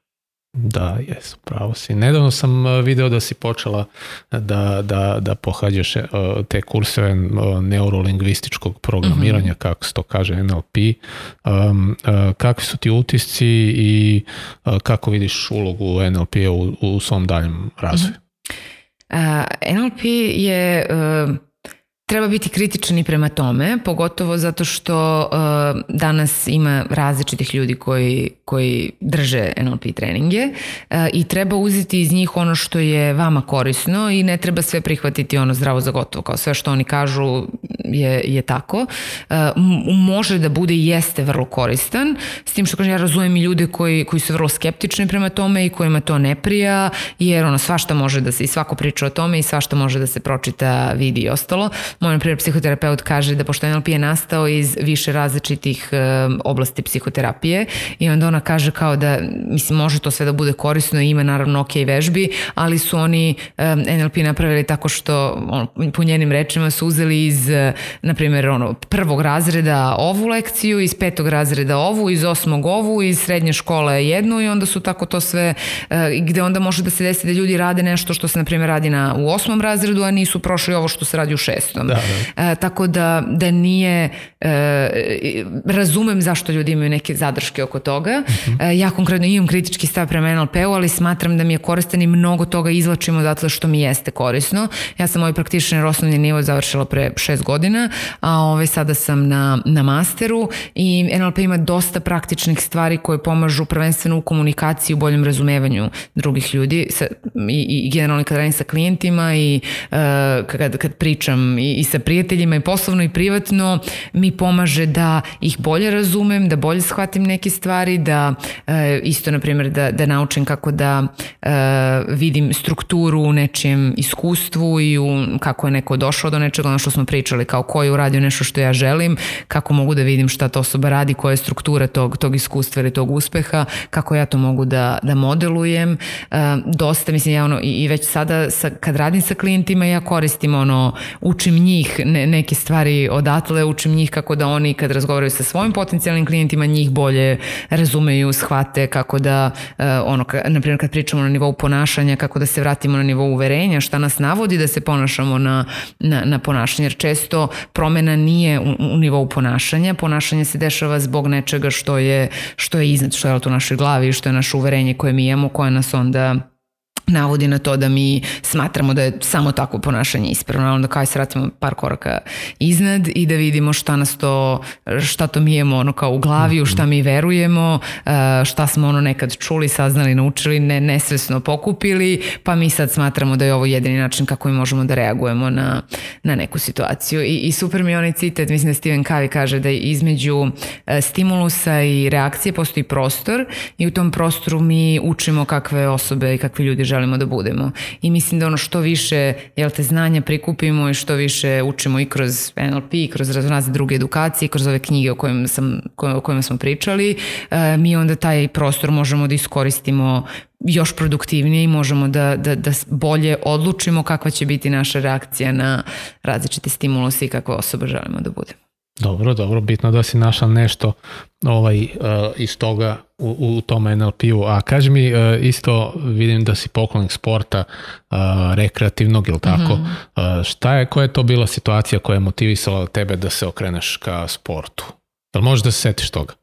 Da, jesu, pravo si. Nedavno sam uh, video da si počela da, da, da pohađaš uh, te kurseve uh, neurolingvističkog programiranja, Mhm. kako se to kaže, NLP. Um, kakvi su ti utisci i kako vidiš ulogu NLP-a u, u svom daljem razvoju? Uh, NLP je uh, treba biti kritičan i prema tome, pogotovo zato što uh, danas ima različitih ljudi koji, koji drže NLP treninge uh, i treba uzeti iz njih ono što je vama korisno i ne treba sve prihvatiti ono zdravo za gotovo, kao sve što oni kažu je, je tako. Uh, može da bude i jeste vrlo koristan, s tim što kažem, ja razumem i ljude koji, koji su vrlo skeptični prema tome i kojima to ne prija, jer ono svašta može da se, i svako priča o tome i svašta može da se pročita, vidi i ostalo. Moj, na primjer, psihoterapeut kaže da pošto NLP je nastao iz više različitih um, oblasti psihoterapije i onda ona kaže kao da, mislim, može to sve da bude korisno i ima naravno ok vežbi, ali su oni um, NLP napravili tako što, ono, po njenim rečima su uzeli iz, uh, na primjer, ono, prvog razreda ovu lekciju, iz petog razreda ovu, iz osmog ovu, iz srednje škole jednu i onda su tako to sve, gde onda može da se desi da ljudi rade nešto što se, na primjer, radi na, u osmom razredu, a nisu prošli ovo što se radi u šestom. Da, E, tako da, da nije, e, razumem zašto ljudi imaju neke zadrške oko toga. E, ja konkretno imam kritički stav prema NLP-u, ali smatram da mi je koristan i mnogo toga izlačim odatle što mi jeste korisno. Ja sam moj praktični osnovni nivo završila pre šest godina, a ovaj, sada sam na, na masteru i NLP ima dosta praktičnih stvari koje pomažu prvenstveno u komunikaciji, u boljem razumevanju drugih ljudi sa, i, i generalno kad radim sa klijentima i uh, kad, kad pričam i, i, sa prijateljima i poslovno i privatno mi pomaže da ih bolje razumem, da bolje shvatim neke stvari, da e, isto na primjer da, da naučim kako da e, vidim strukturu u nečijem iskustvu i u, kako je neko došao do nečega, ono što smo pričali, kao ko je uradio nešto što ja želim, kako mogu da vidim šta ta osoba radi, koja je struktura tog, tog iskustva ili tog uspeha, kako ja to mogu da, da modelujem. E, dosta, mislim, ja ono, i, i već sada sa, kad radim sa klijentima, ja koristim ono, učim njih ne, neke stvari odatle, učim njih kako da oni kad razgovaraju sa svojim potencijalnim klijentima, njih bolje razumeju, shvate kako da, uh, ono, na primjer kad pričamo na nivou ponašanja, kako da se vratimo na nivou uverenja, šta nas navodi da se ponašamo na, na, na ponašanje, jer često promena nije u, u nivou ponašanja, ponašanje se dešava zbog nečega što je, što je iznad, što je u našoj glavi, što je naše uverenje koje mi imamo, koje nas onda navodi na to da mi smatramo da je samo takvo ponašanje ispravno, onda kao se vratimo par koraka iznad i da vidimo šta nas to, šta to mi imamo ono kao u glavi, u šta mi verujemo, eh, šta smo ono nekad čuli, saznali, naučili, ne, nesvesno pokupili, pa mi sad smatramo da je ovo jedini način kako mi možemo da reagujemo na, na neku situaciju. I, I super mi je onaj citat, mislim da Steven Covey kaže da između eh, stimulusa i reakcije postoji prostor i u tom prostoru mi učimo kakve osobe i kakvi ljudi želimo da budemo. I mislim da ono što više jel te, znanja prikupimo i što više učimo i kroz NLP i kroz razne druge edukacije i kroz ove knjige o kojima, sam, o kojima smo pričali, e, mi onda taj prostor možemo da iskoristimo još produktivnije i možemo da, da, da bolje odlučimo kakva će biti naša reakcija na različite stimulose i kakva osoba želimo da budemo. Dobro, dobro, bitno da si našla nešto ovaj, uh, iz toga u, u tom NLP-u. A kaži mi, uh, isto vidim da si poklonik sporta uh, rekreativnog ili tako. Mm -hmm. uh, šta je, koja je to bila situacija koja je motivisala tebe da se okreneš ka sportu? Da li možeš da se setiš toga?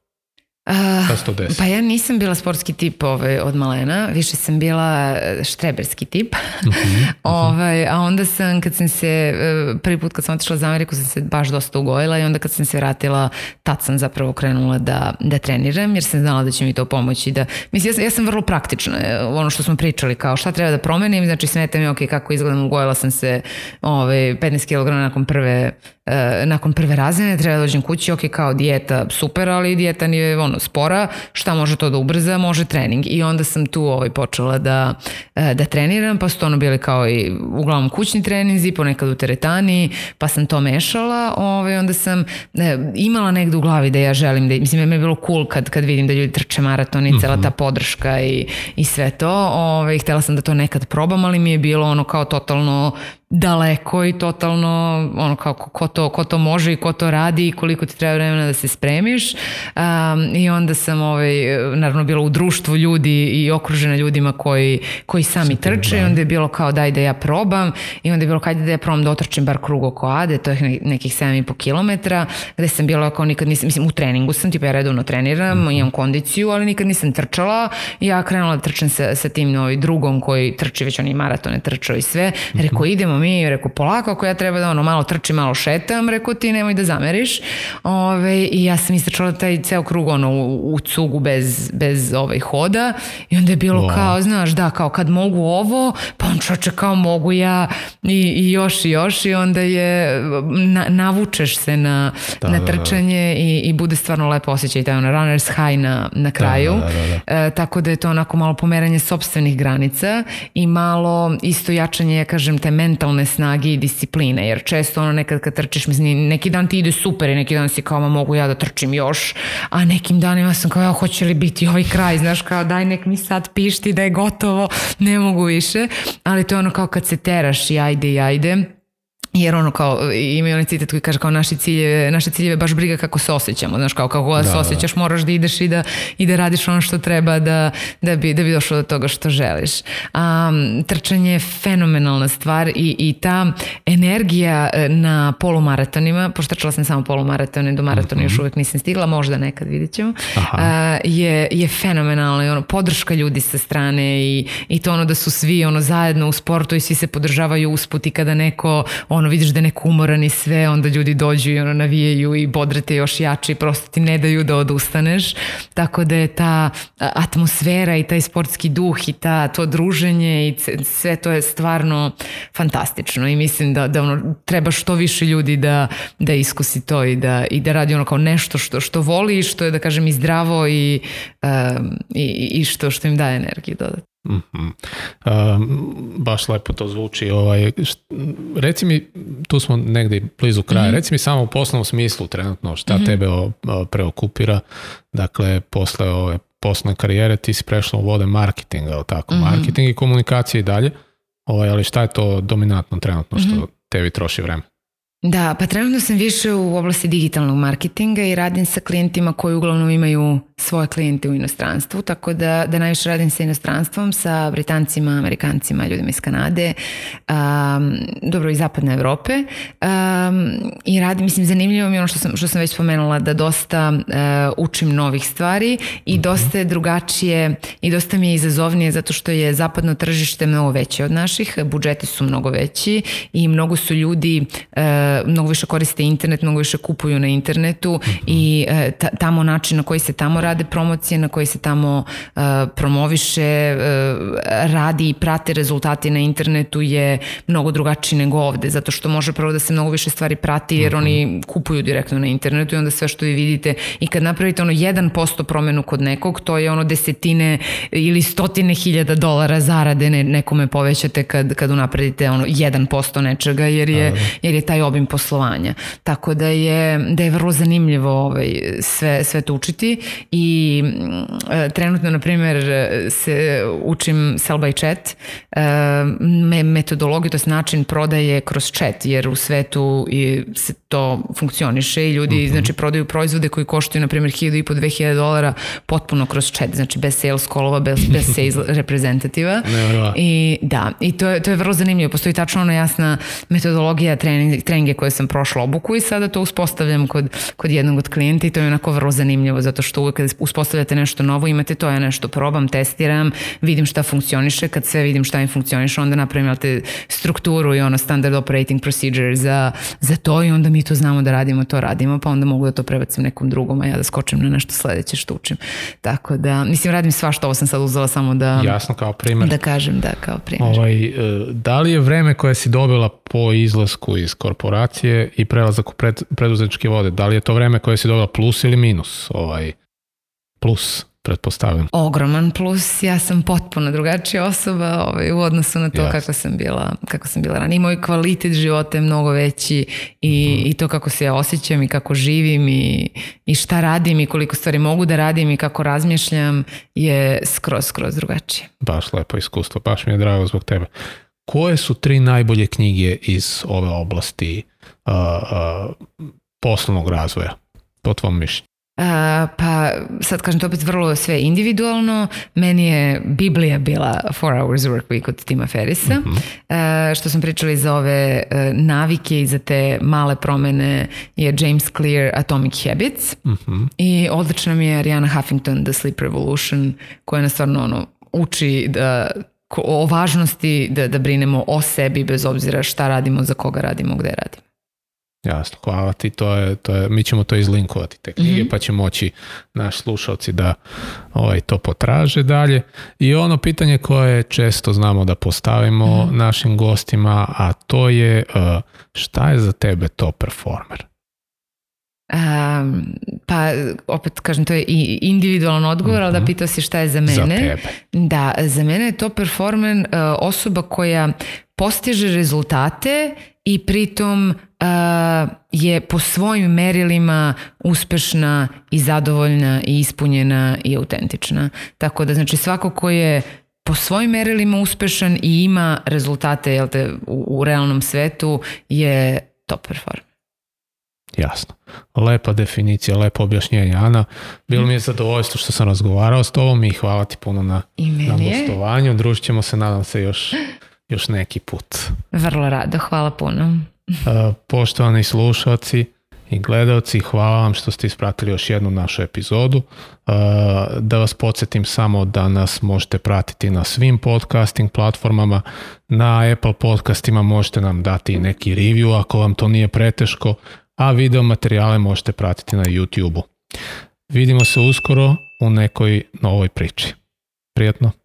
Uh, pa ja nisam bila sportski tip ovaj, od malena, više sam bila e, štreberski tip. Uh -huh, uh -huh. ovaj, a onda sam, kad sam se, e, prvi put kad sam otišla za Ameriku, sam se baš dosta ugojila i onda kad sam se vratila, tad sam zapravo krenula da, da treniram, jer sam znala da će mi to pomoći. Da, mislim, ja sam, ja sam vrlo praktična, ono što smo pričali, kao šta treba da promenim, znači smeta mi, ok, kako izgledam, ugojila sam se ovaj, 15 kg nakon prve e, nakon prve razine treba da dođem kući, ok, kao dijeta super, ali dijeta nije ono, spora, šta može to da ubrza, može trening. I onda sam tu ovaj, počela da, e, da treniram, pa su to ono bili kao i uglavnom kućni treninzi, ponekad u teretani, pa sam to mešala, ovaj, onda sam e, imala negde u glavi da ja želim da, mislim, me je bilo cool kad, kad vidim da ljudi trče maraton i cela ta mhm. podrška i, i sve to, ovaj, htela sam da to nekad probam, ali mi je bilo ono kao totalno daleko i totalno ono kao ko to, ko to može i ko to radi i koliko ti treba vremena da se spremiš. Um, i onda sam ovaj, naravno bila u društvu ljudi i okružena ljudima koji, koji sami trče i onda je bilo kao daj da ja probam. I onda je bilo kad da ja probam da otrčim bar krug oko Ade, to je nekih 7,5 km gde sam bila kao nikad nisam, mislim u treningu sam, tipa ja redovno treniram, mm imam kondiciju, ali nikad nisam trčala. Ja krenula da trčem sa, sa tim ovaj, drugom koji trči već oni maratone trčao i sve, rekao idemo mi, rekao, polako, ako ja treba da ono malo trčim, malo šetam, rekao ti nemoj da zameriš. Ove, I ja sam istračala taj ceo krug ono, u, u cugu bez, bez ovaj hoda i onda je bilo wow. kao, znaš, da, kao kad mogu ovo, pa on čoče kao mogu ja i, i još i još i onda je, na, navučeš se na, da, na trčanje da, da. I, i bude stvarno lepo osjećaj, taj ono runner's high na, na kraju. Da, da, da, da. E, tako da je to onako malo pomeranje sobstvenih granica i malo isto jačanje, ja kažem, te mentalne snage i discipline, jer često ono nekad kad trčiš, mislim, neki dan ti ide super i neki dan si kao, ma mogu ja da trčim još, a nekim danima sam kao, ja, hoće li biti ovaj kraj, znaš, kao daj nek mi sad pišti da je gotovo, ne mogu više, ali to je ono kao kad se teraš i ajde i ajde, jer ono kao ima onaj citat koji kaže kao naši ciljeve, naše ciljeve baš briga kako se osjećamo, znaš kao kako da, se da. osjećaš moraš da ideš i da, i da radiš ono što treba da, da, bi, da bi došlo do toga što želiš. Um, trčanje je fenomenalna stvar i, i ta energija e, na polumaratonima, pošto trčala sam samo polumaratone, do maratona mm -hmm. još uvek nisam stigla, možda nekad vidjet ćemo, uh, je, je fenomenalna i ono, podrška ljudi sa strane i, i to ono da su svi ono zajedno u sportu i svi se podržavaju usput i kada neko on ono vidiš da je neko umoran i sve, onda ljudi dođu i ono navijaju i bodrete još jače i prosto ti ne daju da odustaneš. Tako da je ta atmosfera i taj sportski duh i ta, to druženje i sve to je stvarno fantastično i mislim da, da ono, treba što više ljudi da, da iskusi to i da, i da radi ono kao nešto što, što voli i što je da kažem i zdravo i, um, i, i što, što im daje energiju dodatno. Mm-hmm. Um, baš lepo to zvuči. Ovaj, št, reci mi, tu smo negdje blizu kraja, mm-hmm. reci mi samo u poslovnom smislu trenutno šta mm-hmm. tebe o, o, preokupira. Dakle, posle ove poslovne karijere ti si prešla u vode marketinga, tako? Mm-hmm. Marketing i komunikacije i dalje. Ovaj, ali šta je to dominantno trenutno što mm-hmm. tebi troši vreme? Da, pa trenutno sam više u oblasti digitalnog marketinga i radim sa klijentima koji uglavnom imaju svoje klijente u inostranstvu, tako da, da najviše radim sa inostranstvom, sa Britancima, Amerikancima, ljudima iz Kanade, um, dobro i Zapadne Evrope um, i radim, mislim, zanimljivo mi je ono što sam, što sam već spomenula, da dosta uh, učim novih stvari i mhm. dosta je drugačije i dosta mi je izazovnije zato što je zapadno tržište mnogo veće od naših, budžeti su mnogo veći i mnogo su ljudi uh, mnogo više koriste internet, mnogo više kupuju na internetu mm -hmm. i uh, tamo način na koji se tamo rade promocije, na koji se tamo uh, promoviše, uh, radi i prate rezultati na internetu je mnogo drugačiji nego ovde, zato što može prvo da se mnogo više stvari prati jer oni mhm. kupuju direktno na internetu i onda sve što vi vidite i kad napravite ono 1% promenu kod nekog, to je ono desetine ili stotine hiljada dolara zarade ne, nekome povećate kad, kad unapredite ono 1% nečega jer je, jer je taj obim poslovanja. Tako da je, da je vrlo zanimljivo ovaj, sve, sve to učiti i e, trenutno, na primjer, se učim sell by chat, e, metodologiju, to je način prodaje kroz chat, jer u svetu i se to funkcioniše i ljudi, mm -hmm. znači, prodaju proizvode koji koštuju, na primjer, 1000 i po 2000 dolara potpuno kroz chat, znači bez sales callova, bez, bez sales reprezentativa. I da, i to je, to je vrlo zanimljivo. Postoji tačno ona jasna metodologija trening, treninge koje sam prošla obuku i sada to uspostavljam kod, kod jednog od klijenta i to je onako vrlo zanimljivo zato što uvek uspostavljate nešto novo, imate to, ja nešto probam, testiram, vidim šta funkcioniše, kad sve vidim šta im funkcioniše, onda napravim te strukturu i ono standard operating procedure za, za to i onda mi to znamo da radimo, to radimo, pa onda mogu da to prebacim nekom drugom, a ja da skočim na nešto sledeće što učim. Tako da, mislim, radim svašta, ovo sam sad uzela samo da... Jasno, kao primer. Da kažem, da, kao primer. Ovaj, e, da li je vreme koje si dobila po izlasku iz korporacije i prelazak u pred, preduzetničke vode, da li je to vreme koje si dobila plus ili minus? Ovaj, plus pretpostavljam. Ogroman plus, ja sam potpuno drugačija osoba ovaj, u odnosu na to yes. kako sam bila, kako sam bila ranije. Moj kvalitet života je mnogo veći i, mm. i to kako se ja osjećam i kako živim i, i šta radim i koliko stvari mogu da radim i kako razmišljam je skroz, skroz drugačije. Baš lepo iskustvo, baš mi je drago zbog tebe. Koje su tri najbolje knjige iz ove oblasti uh, uh, poslovnog razvoja, po tvom mišljenju? pa sad kažem to opet vrlo sve individualno. Meni je Biblija bila Four Hours Work Week od Tima Ferisa. Mm -hmm. što sam pričali za ove e, navike i za te male promene je James Clear Atomic Habits. Mm -hmm. I odlična mi je Ariana Huffington The Sleep Revolution koja nas stvarno ono, uči da o važnosti da, da brinemo o sebi bez obzira šta radimo, za koga radimo, gde radimo. Jasno, hvala ti, to je, to je, mi ćemo to izlinkovati te knjige, mm -hmm. pa će moći naš slušalci da ovaj, to potraže dalje. I ono pitanje koje često znamo da postavimo mm -hmm. našim gostima, a to je uh, šta je za tebe to performer? Um, pa opet kažem to je i individualan odgovor, mm -hmm. ali da mhm. pitao si šta je za mene. Za tebe. Da, za mene je to performer uh, osoba koja postiže rezultate i pritom uh, je po svojim merilima uspešna i zadovoljna i ispunjena i autentična. Tako da znači svako ko je po svojim merilima uspešan i ima rezultate jel te, u, u realnom svetu je top performer. Jasno. Lepa definicija, lepo objašnjenje. Ana, bilo mi je zadovoljstvo što sam razgovarao s tobom i hvala ti puno na, na gostovanju. Družit ćemo se, nadam se, još još neki put. Vrlo rado, hvala puno. Poštovani slušalci, i gledalci, hvala vam što ste ispratili još jednu našu epizodu. Da vas podsjetim samo da nas možete pratiti na svim podcasting platformama, na Apple podcastima možete nam dati neki review ako vam to nije preteško, a video materijale možete pratiti na YouTube-u. Vidimo se uskoro u nekoj novoj priči. Prijetno!